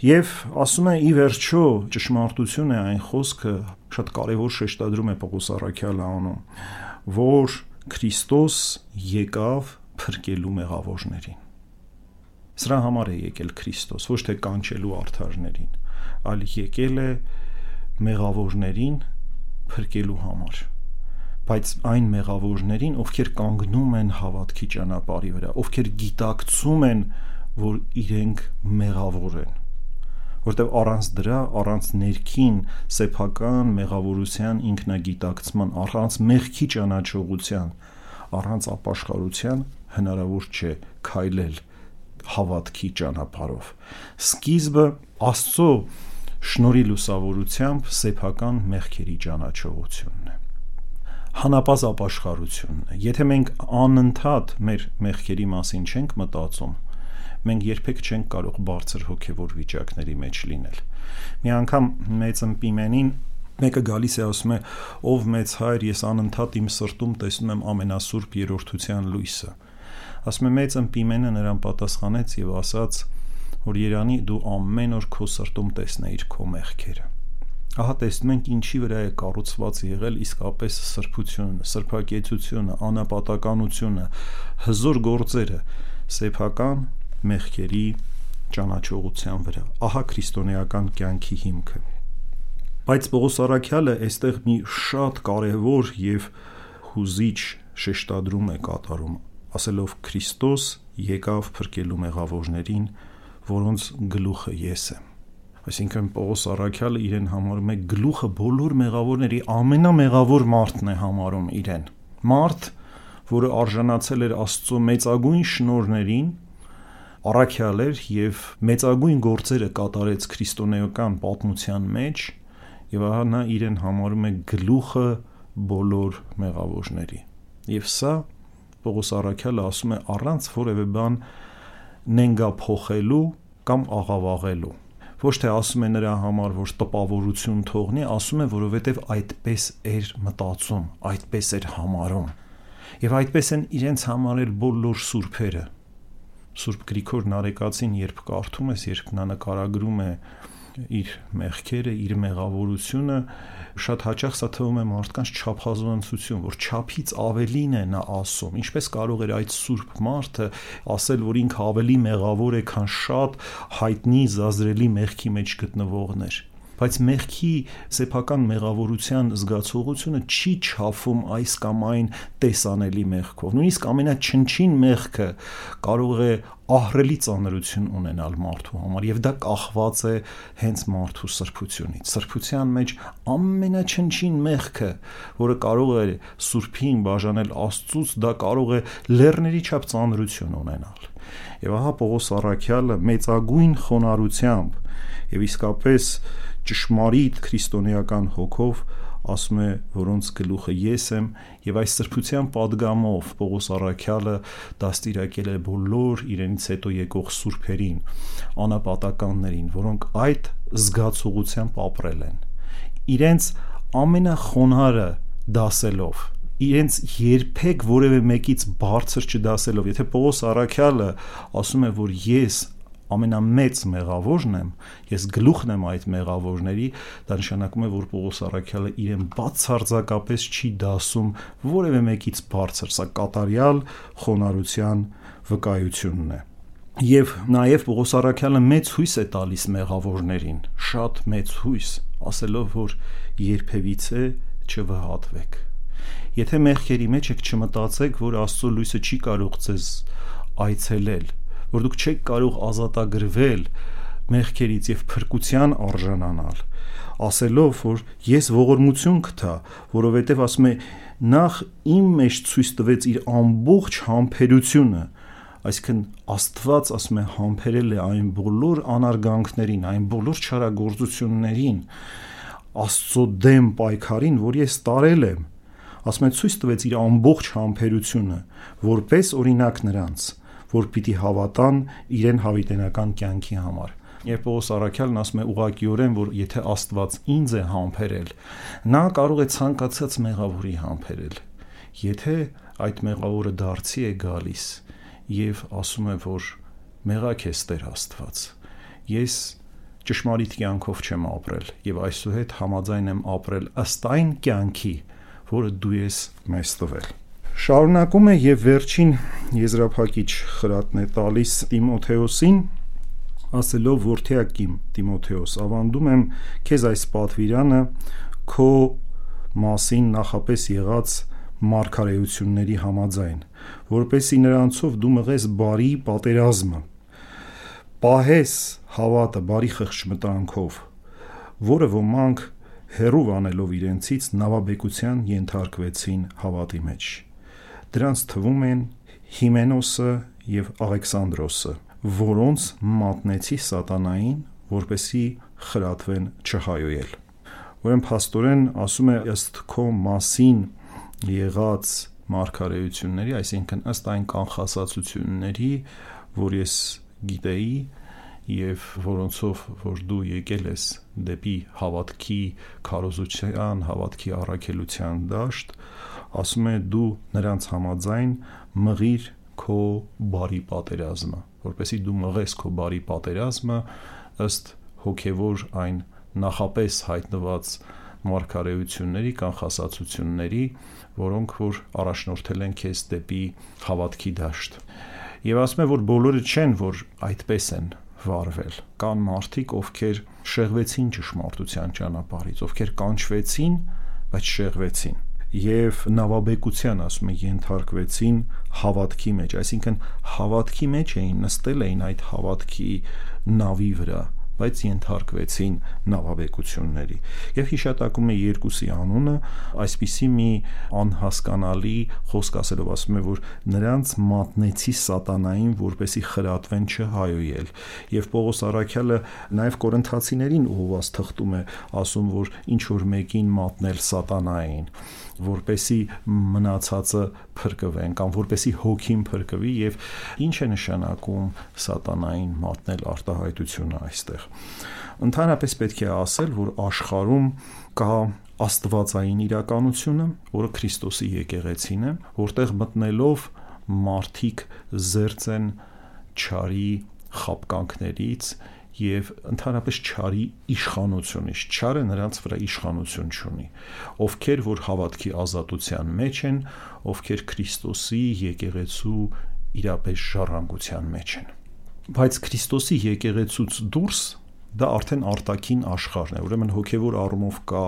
Եվ ասում է ի վերջո ճշմարտություն է այն խոսքը, շատ կարևոր շեշտադրում է Պողոս Արաքյալը անում, որ Քրիստոս եկավ փրկելու մեղավորներին։ Սրա համար է եկել Քրիստոս, ոչ թե կանչելու արդարներին, այլ եկել է մեղավորներին փրկելու համար բայց այն մեղավորներին, ովքեր կանգնում են հավատքի ճանապարհի վրա, ովքեր գիտակցում են, որ իրենք մեղավոր են որտեվ առանց դրա, առանց ներքին սեփական մեղավորության ինքնագիտակցման, առանց մեղքի ճանաչողության, առանց ապաշխարության հնարավոր չէ քայլել հավատքի ճանապարհով։ Սկիզբը Աստծո շնորի լուսավորությամբ սեփական մեղքերի ճանաչողությունն է հանապազ ապաշխարությունն է եթե մենք անընդհատ մեր մեղքերի մասին չենք մտածում մենք երբեք չենք կարող բարձր հոգևոր վիճակների մեջ լինել։ Մի անգամ մեծ ըմպիմենին մեկը գալիս է ասում է ով մեծ հայր ես անընդհատ իմ սրտում տեսնում եմ ամենասուրբ երրորդության լույսը ասում է մեծ ըմպիմենը նրան պատասխանեց եւ ասաց որ Երանի դու ամեն օր քո սրտում տեսնեիր քո մեղքերը Ահա տեսնում ենք ինչի վրա է կառուցված եղել իսկապես սրբությունը, սրբակեցությունը, անապատականությունը, հզոր գործերը, սեփական մեղքերի ճանաչողության վրա։ Ահա քրիստոնեական կյանքի հիմքը։ Բայց Պողոս Արաքյալը այստեղ մի շատ կարևոր եւ հուզիչ շեշտադրում է կատարում, ասելով Քրիստոս եկավ փրկելու մեղավորներին, որոնց գլուխը ես եմ։ Այսինքն Պողոս Արաքյալը իրեն համարում է գլուխը բոլոր մեղավորների ամենամեղավոր մարդն է համարում իրեն։ Մարդ, որը արժանացել էր Աստծո մեծագույն շնորհներին, առաքյալ էր եւ մեծագույն գործերը կատարեց քրիստոնեական պատմության մեջ եւ ահա նա իրեն համարում է գլուխը բոլոր մեղավորների եւ սա Պողոս Արաքյալը ասում է առանց որևէ բան նենգա փոխելու կամ աղավաղելու ոչ թե ասում է նրա համար որ տպավորություն թողնի ասում է որովհետեւ այդպես էր մտածում այդպես էր համարում եւ այդպես են իրենց համարել բոլոր սուրբերը Սուրբ Գրիգոր Նարեկացին երբ կարդում ես, երբ նա նկարագրում է իր մեղքերը, իր մեղավորությունը, շատ հաճախ սա թվում է մարդկանց չափազանցություն, որ չափից ավելին է նա ասում։ Ինչպես կարող էր այդ սուրբ մարդը ասել, որ ինքը ավելի մեղավոր է, քան շատ հայտնի զազրելի մեղքի մեջ գտնվողներ բայց մեղքի սեփական մեղավորության զգացողությունը չի չափում այս կամ այն տեսանելի մեղքով։ Նույնիսկ ամենաչնչին մեղքը կարող է ահրելի ծանրություն ունենալ մարդու համար եւ դա կախված է հենց մարդու սրբությունից։ Սրբության մեջ ամենաչնչին մեղքը, որը կարող է սուրբին բաժանել Աստծուց, դա կարող է լեռների չափ ծանրություն ունենալ։ Եվ ահա Պողոս Արաքյալը մեծագույն խոնարհությամբ եւ իսկապես ճշմարիտ քրիստոնեական հոգով ասում է որոնց գլուխը ես եմ եւ այս սրբության падգամով Պողոս Արաքյալը դաստիարակել է բոլոր իրենից հետո եկող սուրբերին անապատականներին որոնք այդ զգացողությամբ ապրել են իրենց ամենախոնարհը դասելով իրենց երբեք որևէ մեկից բարձր չդասելով եթե Պողոս Արաքյալը ասում է որ ես ամենամեծ մեղավորն եմ, ես գլուխն եմ այդ մեղավորների, դա նշանակում է, որ Պողոս Արաքյալը իրեն բացարձակապես չի դասում որևէ մեկից բարձր, սա կատարյալ խոնարհության վկայությունն է։ Եվ նաև Պողոս Արաքյալը մեծ հույս է տալիս մեղավորներին, շատ մեծ հույս, ասելով, որ երբևիցե չվհատվեք Եթե մեղքերի մեջ եք չմտածեք, որ Աստծո լույսը չի կարող ձեզ այցելել, որ դուք չեք կարող ազատագրվել մեղքերից եւ փրկության արժանանալ, ասելով, որ ես ողորմություն կտա, որովհետեւ ասում է նախ իմ մեջ ցույց տվեց իր ամբողջ համբերությունը, այսինքն Աստված ասում է համբերել է այն բոլոր անարգանքներին, այն բոլոր չարագործություններին, Աստծո դեմ պայքարին, որ ես տարել եմ ասում է ցույց տվեց իր ամբողջ համբերությունը, որպես օրինակ նրանց, որ պիտի հավատան իրեն հավիտենական կյանքի համար։ Երբ Պողոս Արաքյալն ասում է ուղղակիորեն, որ եթե Աստված ինձ է համբերել, նա կարող է ցանկացած մեղավորի համբերել։ Եթե այդ մեղավորը դարձի է գալիս եւ ասում է, որ մեղակ է Տեր Աստված, ես ճշմարիտ կյանքով չեմ ապրել եւ այսուհետ համաձայն եմ ապրել ըստ այն կյանքի, որը դու ես մեզ տվել։ Շարունակում է եւ վերջին եզրափակիչ խրատն է տալիս Տիմոթեոսին, ասելով որդեակիմ Տիմոթեոս, ավանդում եմ քեզ այս պատվիրանը քո մասին նախապես եղած մարգարեությունների համաձայն, որպեսի նրանցով դու մղես բարի պատերազմը, պահես հավատը բարի խղճմտանքով, որը ոմանք հերով անելով իրենցից նավաբեկության ենթարկվեցին հավատի մեջ։ Դրանց թվում են Հիմենոսը եւ Աղեքսանդրոսը, որոնց մատնեցի սատանային, որպեսի խրատվեն չհայոյել։ Ուրեմն փաստորեն ասում է ըստ քո մասին եղած մարգարեությունների, այսինքն ըստ այն կանխասացությունների, որ ես գիտեի, եւ որոնցով որ դու եկել ես դեպի հավատքի քարոզության, հավատքի առաքելության դաշտ, ասում է դու նրանց համաձայն մղիր քո բարի պատերազմը, որպեսզի դու մղես քո բարի պատերազմը ըստ հոգևոր այն նախապես հայտնված մարգարեությունների կանխասացությունների, որոնք որ առաջնորդել են քեզ դեպի հավատքի դաշտ։ Եվ ասում է, որ բոլորը չեն, որ այդպես են, վարվել։ Կան մարդիկ, ովքեր շեղվեցին ճշմարտության ճանապարհից, ովքեր կանչվեցին, բայց շեղվեցին եւ նավաբեկության ասում է ենթարկվեցին հավատքի մեջ, այսինքն հավատքի մեջ էին նստել էին այդ հավատքի նավի վրա բայց ենթարկվեցին նավաբեկությունների եւ հիշատակում է երկուսի անունը այսպիսի մի անհասկանալի խոսք ասելով ասում է որ նրանց մատնեցի սատանային որպեսի խրատվեն չհայոյել եւ Պողոս Արաքյալը նաեւ կորինթացիներին ուղված թղթում է ասում որ ինչ որ մեկին մատնել սատանային որպեսի մնացածը փրկվեն կամ որպեսի հոգին փրկվի եւ ինչ է նշանակում սատանային մատնել արտահայտությունը այստեղ ընդհանրապես պետք է ասել որ աշխարհում կա աստվածային իրականությունը, որը Քրիստոսի եկեղեցին է, որտեղ մտնելով մարդիկ զերծ են ճարի խապկանքներից եւ ընդհանրապես ճարի իշխանությունից ճարը նրանց վրա իշխանություն չունի ովքեր որ հավատքի ազատության մեջ են ովքեր Քրիստոսի եկեղեցու իրապես ժառանգության մեջ են բայց Քրիստոսի եկեղեցուց դուրս դա արդեն արտաքին աշխարհն է ուրեմն հոգեվոր առումով կա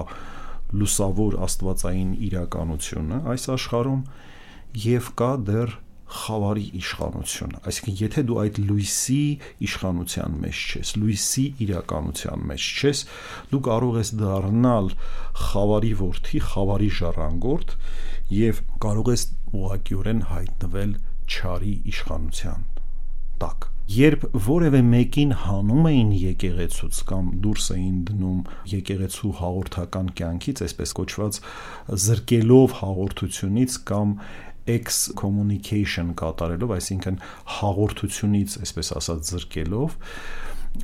լուսավոր աստվածային իրականությունը այս աշխարհում եւ կա դեռ խավարի իշխանություն։ Այսինքն, եթե դու այդ լույսի իշխանության մեջ ես, լույսի իրականության մեջ ես, դու կարող ես դառնալ խավարի ворթի, խավարի ժառանգորդ եւ կարող ես ուղղակիորեն հայտնվել չարի իշխանության տակ երբ որևէ մեկին հանում էին եկեղեցուց կամ դուրս էին դնում եկեղեցու հաղորդական կյանքից, այսպես կոչված զրկելով հաղորդությունից կամ excommunication կատարելով, այսինքն հաղորդությունից, այսպես ասած, զրկելով,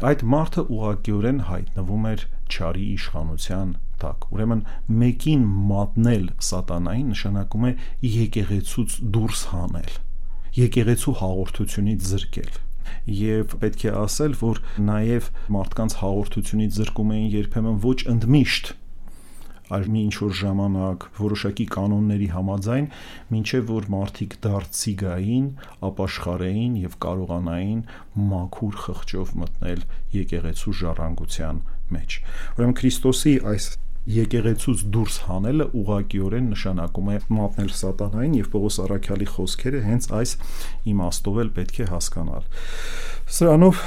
այդ մարդը ուղղակիորեն հայտնվում էր ճարի իշխանության տակ։ Ուրեմն մեկին մատնել սատանային նշանակում է եկեղեցուց դուրս հանել, եկեղեցու հաղորդությունից զրկել եւ պետք է ասել, որ նաեւ մարդկանց հաղորդությունից զրկում էին երբեմն ոչ ընդմիշտ այլ մի ինչ որ ժամանակ որոշակի կանոնների համաձայն, ինչեւ որ մարդիկ դարձի գային, ապաշխարեին եւ կարողանային մաքուր խղճով մտնել եկեղեցու ժառանգության մեջ։ Ուրեմն Քրիստոսի այս եկեղեցուց դուրս հանելը ուղղակիորեն նշանակում է մատնել սատանային եւ Պողոս Արաքյալի խոսքերը հենց այս իմաստով էլ պետք է հասկանալ։ Սրանով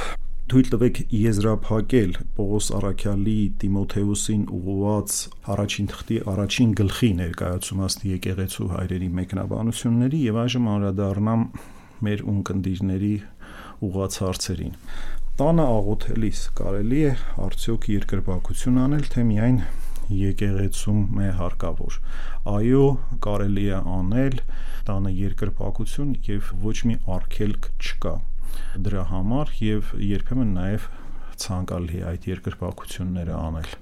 թույլ տվեք եզրափակել Պողոս Արաքյալի Տիմոթեոսին ուղղված առաջին թղթի առաջին գլխի ներկայացումաստ եկեղեցու հայրերի մեկնաբանությունների եւ այժմ անդրադառնամ մեր ունկնդիրների ուղղված հարցերին։ Տանը աղոթելիս կարելի է արդյոք երկրպագություն անել, թե միայն եկեղեցում է հարկավոր։ Այո, կարելի է անել տանը երկրպագություն եւ ոչ մի արգելք չկա դրա համար եւ երբեմն նաեւ ցանկալի այդ երկրպագությունները անել։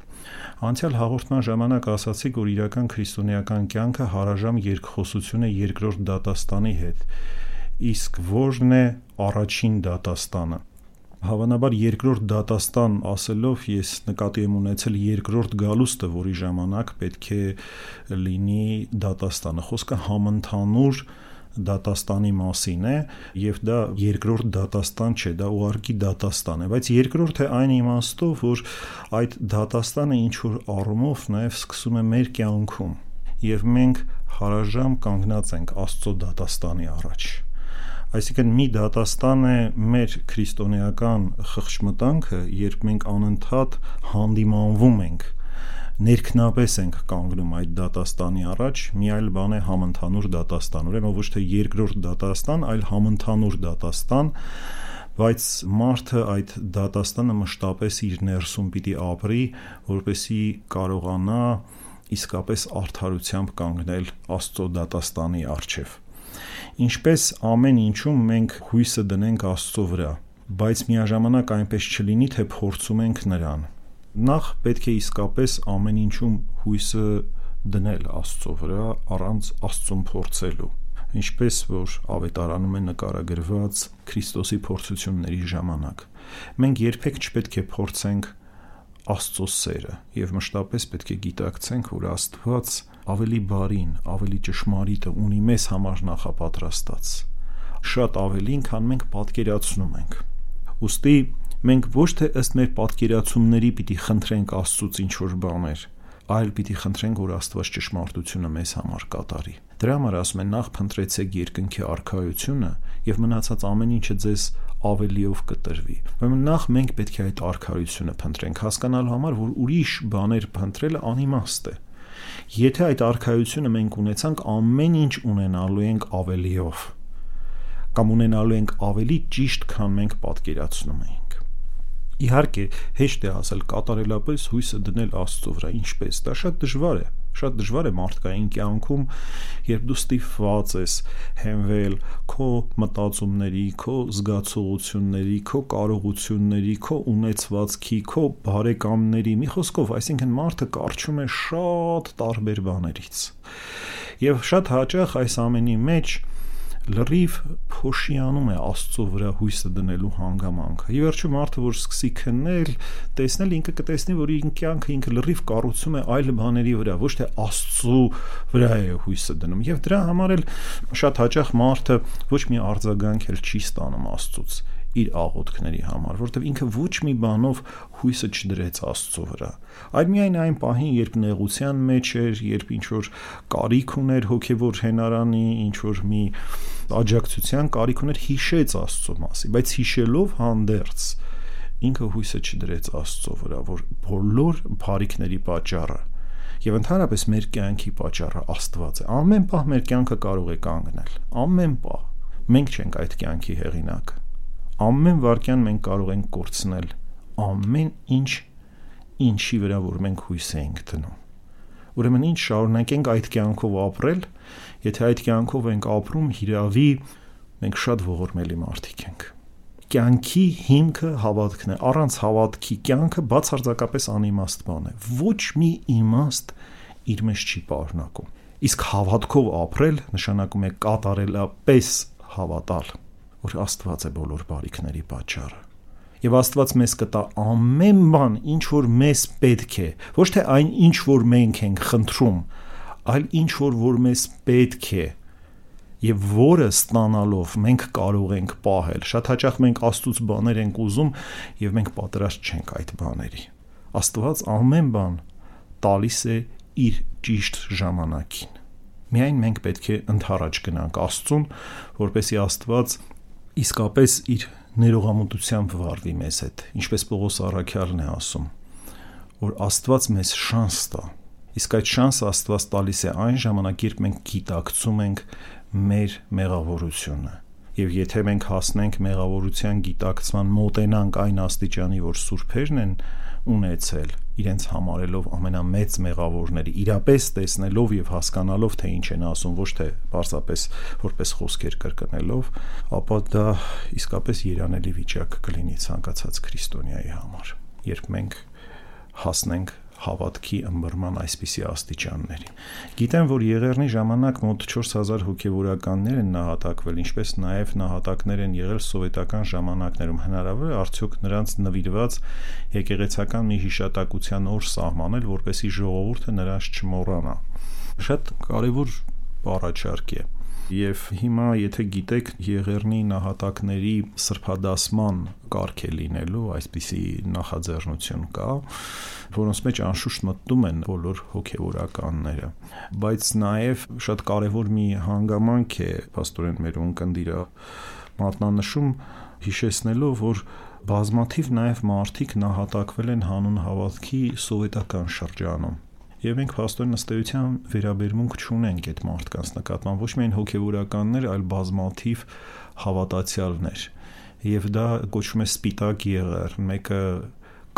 Անցյալ հաղորդման ժամանակ ասացի, որ իրական քրիստոնեական կյանքը հարաժամ երկխոսություն է երկրորդ դատաստանի հետ։ Իսկ ո՞րն է առաջին դատաստանը։ Հավանաբար երկրորդ դատաստան ասելով ես նկատի եմ ունեցել երկրորդ գալուստը, որի ժամանակ պետք է լինի դատաստանը։ Խոսքը համընդհանուր դատաստանի մասին է եւ դա երկրորդ դատաստան չէ, դա ուղարկի դատաստան է, բայց երկրորդ է այն իմաստով, որ այդ դատաստանը ինչ որ առումով նաեւ սկսում է մեր կյանքում եւ մենք հարաժամ կանգնած ենք Աստծո դատաստանի առաջ այսինքն մի դատաստան է մեր քրիստոնեական խղճմտանքը, երբ մենք անընդհատ հանդիմանվում ենք ներքնապես ենք կանգնում այդ դատաստանի առաջ, մի այլ բան է համընդհանուր դատաստան։ Ուրեմն ոչ թե երկրորդ դատաստան, այլ համընդհանուր դատաստան, բայց մարդը այդ դատաստանը մշտապես իր ներսում պիտի ապրի, որպեսի կարողանա իսկապես արդարությամբ կանգնել Աստծո դատաստանի առջև։ Ինչպես ամեն ինչում մենք հույսը դնենք Աստծո վրա, բայց միաժամանակ այնպես չլինի, թե փորձում ենք նրան նախ պետք է իսկապես ամեն ինչում հույսը դնել Աստծո վրա առանց Աստծուն փորձելու ինչպես որ ավետարանում է նկարագրված Քրիստոսի փորձությունների ժամանակ մենք երբեք չպետք է փորձենք Աստծո սերը եւ մշտապես պետք է գիտակցենք որ Աստված ավելի բարին, ավելի ճշմարիտը ունի մեզ համար նախապատրաստած շատ ավելին, քան մենք պատկերացնում ենք։ Ոստի մենք ոչ թե ըստ մեր պատկերացումների պիտի խնդրենք Աստծուց ինչ որ բաներ, այլ պիտի խնդրենք, որ Աստված ճշմարտությունը մեզ համար կատարի։ Դրա համար ասում են նախ փնտրեցեք երկնքի արքայությունը եւ մնացած ամեն ինչը ձեզ ավելիով կտրվի։ Ուրեմն նախ մենք պետք է այդ արքայությունը փնտրենք, հասկանալու համար, որ ուրիշ բաներ փնտրելը անիմաստ է։ Եթե այդ արքայությունը մենք ունեցանք, ամեն ինչ ունենալու ենք ավելիով կամ ունենալու ենք ավելի ճիշտ, քան մենք պատկերացնում ենք։ Իհարկե, հեշտ է ասել կատարելապես հույսը դնել Աստծո վրա, ինչպես։ Դա շատ դժվար է շատ դժվար է մարդկային կյանքում, երբ դու ստիպված ես հենվել քո մտածումների, քո զգացողությունների, քո կարողությունների, քո ունեցվածքի, քո բարեկամների, մի խոսքով, այսինքն մարդը կարճում է շատ տարբեր բաներից։ Եվ շատ հաճախ այս ամենի մեջ լրիվ փոշիանում է Աստծո վրա հույսը դնելու հանգամանքը։ Ի վերջո մարդը որ սկսի քննել, տեսնել ինքը կտեսնի, որ իր կյանքը ինքը լրիվ կառուցում է այլ բաների վրա, ոչ թե Աստծո վրա է հույսը դնում։ Եվ դրա համար էլ շատ հաճախ մարդը ոչ մի արձագանք էլ չի ստանում Աստծոց իր աղոթքների համար, որովհետև ինքը ոչ մի բանով հույսը չդրեց Աստծո վրա։ Այլ միայն այն պահին, երբ նեղության մեջ էր, երբ ինչ որ կարիք ուներ հոգևոր հենարանի, ինչ որ մի աջակցության կարիք ուներ հիշեց Աստծո մասի, բայց հիշելով հանդերձ ինքը հույսը չդրեց Աստծո վրա, որ բոլոր բարիքների պատճառը եւ ընդհանրապես մեր կյանքի պատճառը Աստված է։ Ամեն պահ մեր կյանքը կարող է կանգնել։ Ամեն պահ։ Մենք չենք այդ կյանքի հեղինակը։ Ամեն վարքյան մենք կարող ենք կորցնել ամեն ինչ ինչի վրա որ մենք հույս ենք դնում։ Ուրեմն ինչ շարունակենք այդ կյանքով ապրել, եթե այդ կյանքով ենք ապրում, հիրավի մենք շատ ողորմելի մարդիկ ենք։ Կյանքի հիմքը հավատքն է։ Առանց հավատքի կյանքը բացարձակապես անիմաստ բան է։ Ոչ մի իմաստ իր մեջ չի պարունակում։ Իսկ հավատքով ապրել նշանակում է կատարելապես հավատալ, որ Աստված է բոլոր բարիքների պատճառը եւ Աստված մեզ կտա ամեն բան, ինչ որ մեզ պետք է, ոչ թե այն ինչ որ մենք ենք խնդրում, այլ ինչ որ որ մեզ պետք է եւ որը ստանալով մենք կարող ենք պահել։ Շատ հաճախ մենք Աստծուց բաներ ենք ուզում եւ մենք պատրաստ չենք այդ բաների։ Աստված ամեն բան տալիս է իր ճիշտ ժամանակին։ Միայն մենք պետք է ընթառաջ գնանք Աստծուն, որպեսի Աստված իսկապես իր ներողամտությամբ վարվի մեզ հետ, ինչպես Պողոս Արաքյալն է ասում, որ Աստված մեզ շանս տա։ Իսկ այդ շանսը Աստված տալիս է այն ժամանակ, երբ մենք գիտակցում ենք մեր մեղավորությունը եւ եթե մենք հասնենք մեղավորության գիտակցման մոտենանք այն աստիճանի, որ սուրբերն են ունեցել, իրենց համարելով ամենամեծ մեղավորների, իրապես տեսնելով եւ հասկանալով թե ինչ են ասում, ոչ թե պարզապես որպես խոսքեր կրկնելով, ապա դա իսկապես երանելի վիճակ կլինի ցանկացած քրիստոնյայի համար, երբ մենք հասնենք հավատքի ըմբռնման այսպիսի աստիճանների։ Գիտեմ, որ Եղեռնի ժամանակ մոտ 4000 հոգևորականներ են նահատակվել, ինչպես նաև նահատակներ են եղել սովետական ժամանակներում։ Հնարավոր է արդյոք նրանց նվիրված եկեղեցական մի հիշատակության օր սահմանել, որպեսի ժողովուրդը նրանց չմոռանա։ Շատ կարևոր առաջարկ է եւ հիմա եթե գիտեք Եղեռնի նահատակների սրբադասման կարգ է լինելու, այսպիսի նախաձեռնություն կա, որոնց մեջ անշուշտ մտնում են բոլոր հոգեվորականները, բայց նաեւ շատ կարևոր մի հանգամանք է աստորեն մեր ունկնդիրը մատնանշում հիշեցնելով, որ բազմաթիվ նաև մարդիկ նահատակվել են հանուն հավատքի սովետական շրջանում եւ մենք փաստորեն ըստ էության վերաբերմունք չունենք այդ մարդկանց նկատմամբ ոչ միայն հոգեվորականներ, այլ բազմաթիվ հավատացյալներ։ Եվ դա կոչվում է սպիտակ եղեր, մեկը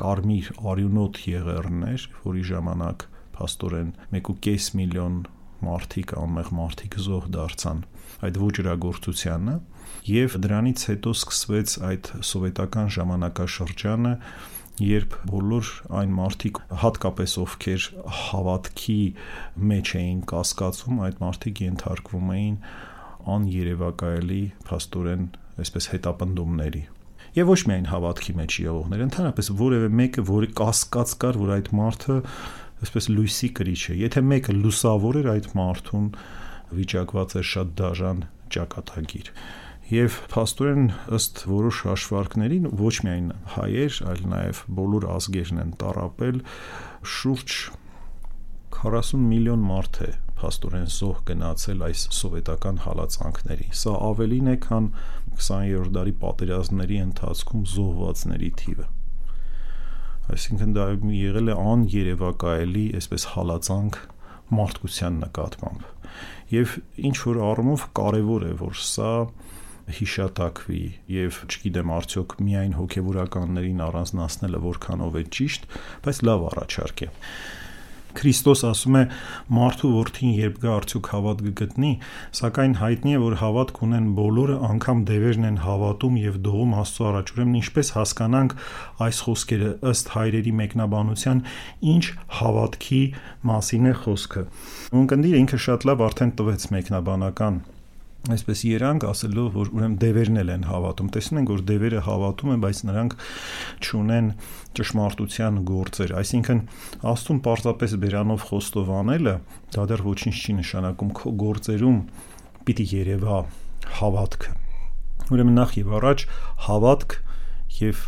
կարմիր արյունոտ եղերներ, որի ժամանակ փաստորեն 1.5 միլիոն մարդիկ, անմեղ մարդիկ զոհ դարձան այդ ոչրագործությանը եւ դրանից հետո սկսվեց այդ սովետական ժամանակաշրջանը երբ բոլոր այն մարդիկ հատկապես ովքեր հավատքի մեջ էին կասկածում այդ մարդիկ ենթարկվում էին աներևակայելի փաստորեն այսպես հետապնդումների եւ ոչ միայն հավատքի մեջ եղողներ ընդհանրապես որևէ մեկը որի կասկած կար որ այդ մարդը այսպես լույսի կրիչ է եթե մեկը լուսավոր էր այդ մարդուն վիճակված էր շատ դաժան ճակատագիր եւ փաստորեն ըստ որոշ հաշվարկների ոչ միայն հայեր, այլ նաեւ բոլոր ազգերն են տարապել շուրջ 40 միլիոն մարդ է փաստորեն զոհ գնացել այս սովետական հալածանքների։ Սա ավելին է, քան 20-րդ դարի պատերազմների ընթացքում զոհվածների թիվը։ Այսինքն դա եղել է աներևակայելի, այսպես հալածանք մարդկության նկատմամբ։ Եվ ինչ որ առումով կարևոր է, որ սա հիշատակվի եւ չգիտեմ արդյոք միայն հոգեվորականներին առանձնացնելը որքանով է ճիշտ, բայց լավ առաջարկ է։ Քրիստոս ասում է մարդու որդին երբ գա արդյոք հավատ կգտնի, սակայն հայտնի է որ հավատք ունեն բոլորը, անգամ դևերն են հավատում եւ դողում Աստծո առաջ։ Ուրեմն ինչպես հասկանանք այս խոսքերը ըստ հայրերի մեկնաբանության, ինչ հավատքի մասին է խոսքը։ Ունկնդիրը ինքը շատ լավ արդեն տվեց մեկնաբանական այսպես երանք ասելով որ ուրեմն դևերն էլ են հավատում տեսնում ենք որ դևերը հավատում են բայց նրանք չունեն ճշմարտության գործեր այսինքն աստուն պարզապես բերանով խոստովանելը դա դեռ ոչինչ չի նշանակում քո գործերում պիտի երևա հավատքը ուրեմն նախ եւ առաջ հավատք եւ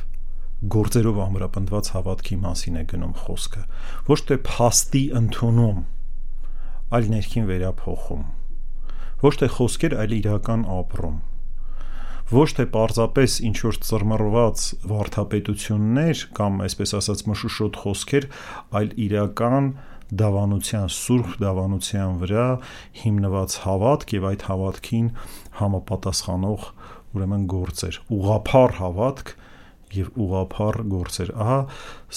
գործերով ամրապնդված հավատքի մասին է գնում խոսքը ոչ թե փաստի ընդունում այլ ներքին վերափոխում ոչ թե խոսքեր, այլ իրական ապրում ոչ թե պարզապես ինչ որ ծռմռված վարթապետություններ կամ այսպես ասած մշուշոտ խոսքեր, այլ իրական դավանության, սուրբ դավանության վրա հիմնված հավատք եւ այդ հավատքին համապատասխանող ուրեմն գործեր, ուղափառ հավատք, եւ ուղափառ գործեր։ Ահա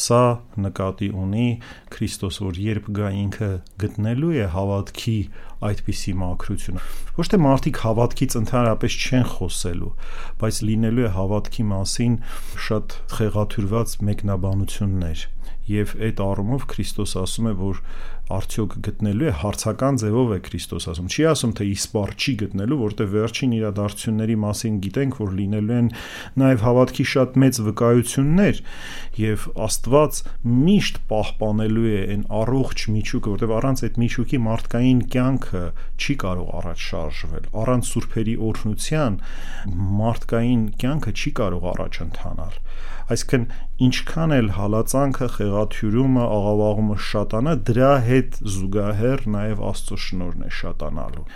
սա նկատի ունի Քրիստոս, որ երբ գա ինքը գտնելու է հավատքի այդպիսի մակրությունը։ Ոչ թե մարդիկ հավատքից ընդհանրապես չեն խոսելու, բայց լինելու է հավատքի մասին շատ խեղաթյուրված մեկնաբանություններ։ Եվ այդ առումով Քրիստոս ասում է, որ արդյոք գտնելու է հարցական ձևով է Քրիստոս ասում։ Չի ասում թե իսպար չի գտնելու, որտեղ վերջին իրադարձությունների մասին գիտենք, որ լինելու են նաև հավատքի շատ մեծ վկայություններ եւ Աստված միշտ պահպանելու է այն առողջ միջուկը, որտեղ առանց այդ միջուկի մարդկային կյանքը չի կարող առաջ շարժվել։ Առանց սուրբերի օրհնության մարդկային կյանքը չի կարող առաջ ընթանալ այսինքն ինչքան էլ հալածանքը, խեղաթյուրումը, աղավաղումը շատանա, դրա հետ զուգահեռ նաև Աստծո շնորհն է շատանալու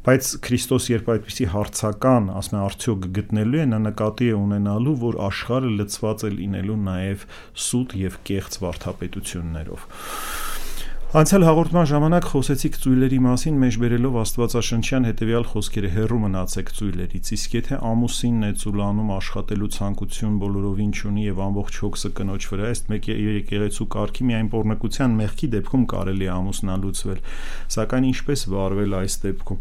բայց Քրիստոս երբ այդպիսի հարցական, ասում է, արդյոք գտնելու է, նա նկատի է ունենալու, որ աշխարհը լցված է լինելու նաև սուտ եւ կեղծ վարդապետություններով։ Անցյալ հաղորդման ժամանակ խոսեցիք ծույլերի մասին, մեջբերելով Աստվածաշնչյան հետևյալ խոսքերը՝ հերրու մնացեք ծույլերից։ Իսկ եթե ամուսինն է ծուլանում աշխատելու ցանկություն բոլորովին չունի եւ ամբողջ հոգսը կնոջ վրա է, մեկ եկեղեցու կարգի միայն pornokության մեղքի դեպքում կարելի է ամուսնալուծվել։ Սակայն ինչպես վարվել այս դեպքում։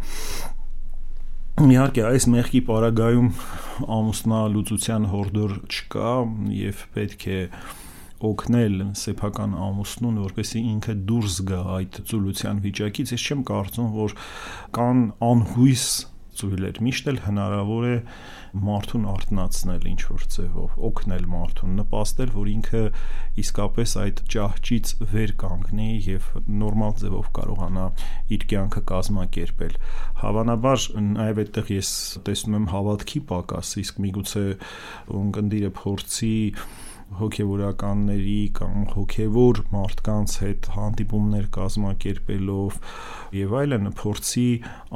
Իհարկե, այս մեղքի պարագայում ամուսնալուծության հորդոր չկա եւ պետք է օգնել սեփական ամուսնուն, որպեսզի ինքը դուրս գա այդ ծուլության վիճակից, ես չեմ կարծում, որ կան անհույս ծույլեր։ Միշտ էլ հնարավոր է մարդուն արտնացնել ինչ որ ձևով, օգնել մարդուն, նպաստել, որ ինքը իսկապես այդ ճահճից վեր կանգնի եւ նորմալ ձևով կարողանա իր կյանքը կազմակերպել։ Հավանաբար նաեւ այդտեղ ես տեսնում եմ հավատքի պակաս, իսկ միգուցե ունկնդիրը փորձի հոգևորականների կամ հոգևոր մարդկանց հետ հանդիպումներ կազմակերպելով եւ այլն փորձի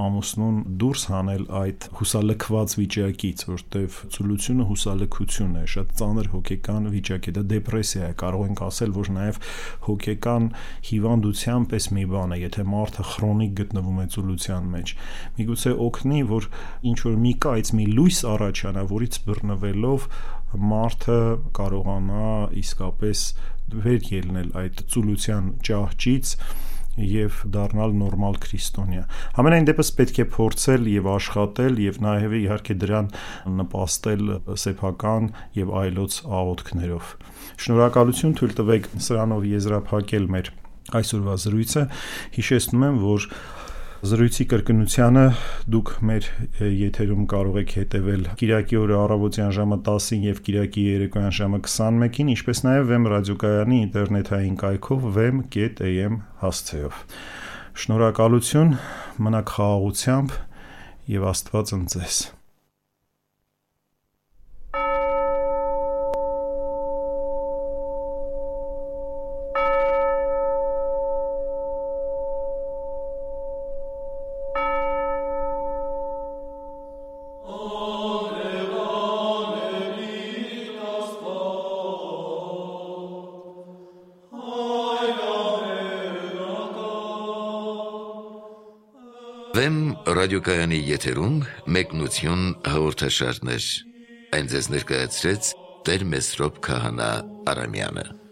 ամուսնուն դուրս հանել այդ հուսալքված վիճակից, որտեվ ծուլությունը հուսալքություն է, շատ ծանր հոգեկան վիճակ է, դա դեպրեսիա է, կարող ենք ասել, որ նաեւ հոգեկան հիվանդության պես մի բան է, եթե մարդը քրոնիկ գտնվում է ծուլության մեջ։ Միգուցե օգնի, որ ինչ որ մի կայծ մի լույս առաջանա, որից բռնվելով մարդը կարողանա իսկապես վեր ելնել այդ ծուլության ճահճից եւ դառնալ նորմալ քրիստոնյա։ Համենայն դեպս պետք է փորձել եւ աշխատել եւ նաեւ իհարկե դրան նպաստել սեփական եւ այլոց աղոթքներով։ Շնորհակալություն թույլ տվեք սրանով եզրափակել մեր այսօրվա զրույցը։ Հիշեցնում եմ, որ Զրույցի կրկնությանը դուք մեր եթերում կարող եք հետևել Կիրակի օրը առավոտյան ժամը 10-ին եւ Կիրակի երեկոյան ժամը 21-ին, ինչպես նաեւ Vem ռադիոկայանի ինտերնետային կայքով vem.am հասցեով։ Շնորհակալություն, մնաք խաղաղությամբ եւ Աստված ընձես։ ռադիոկայանի եթերում մեկնություն հաղորդաշարներ։ Այն ձեզ ներկայացրեց Տեր Մեսրոպ Քահանա Արամյանը։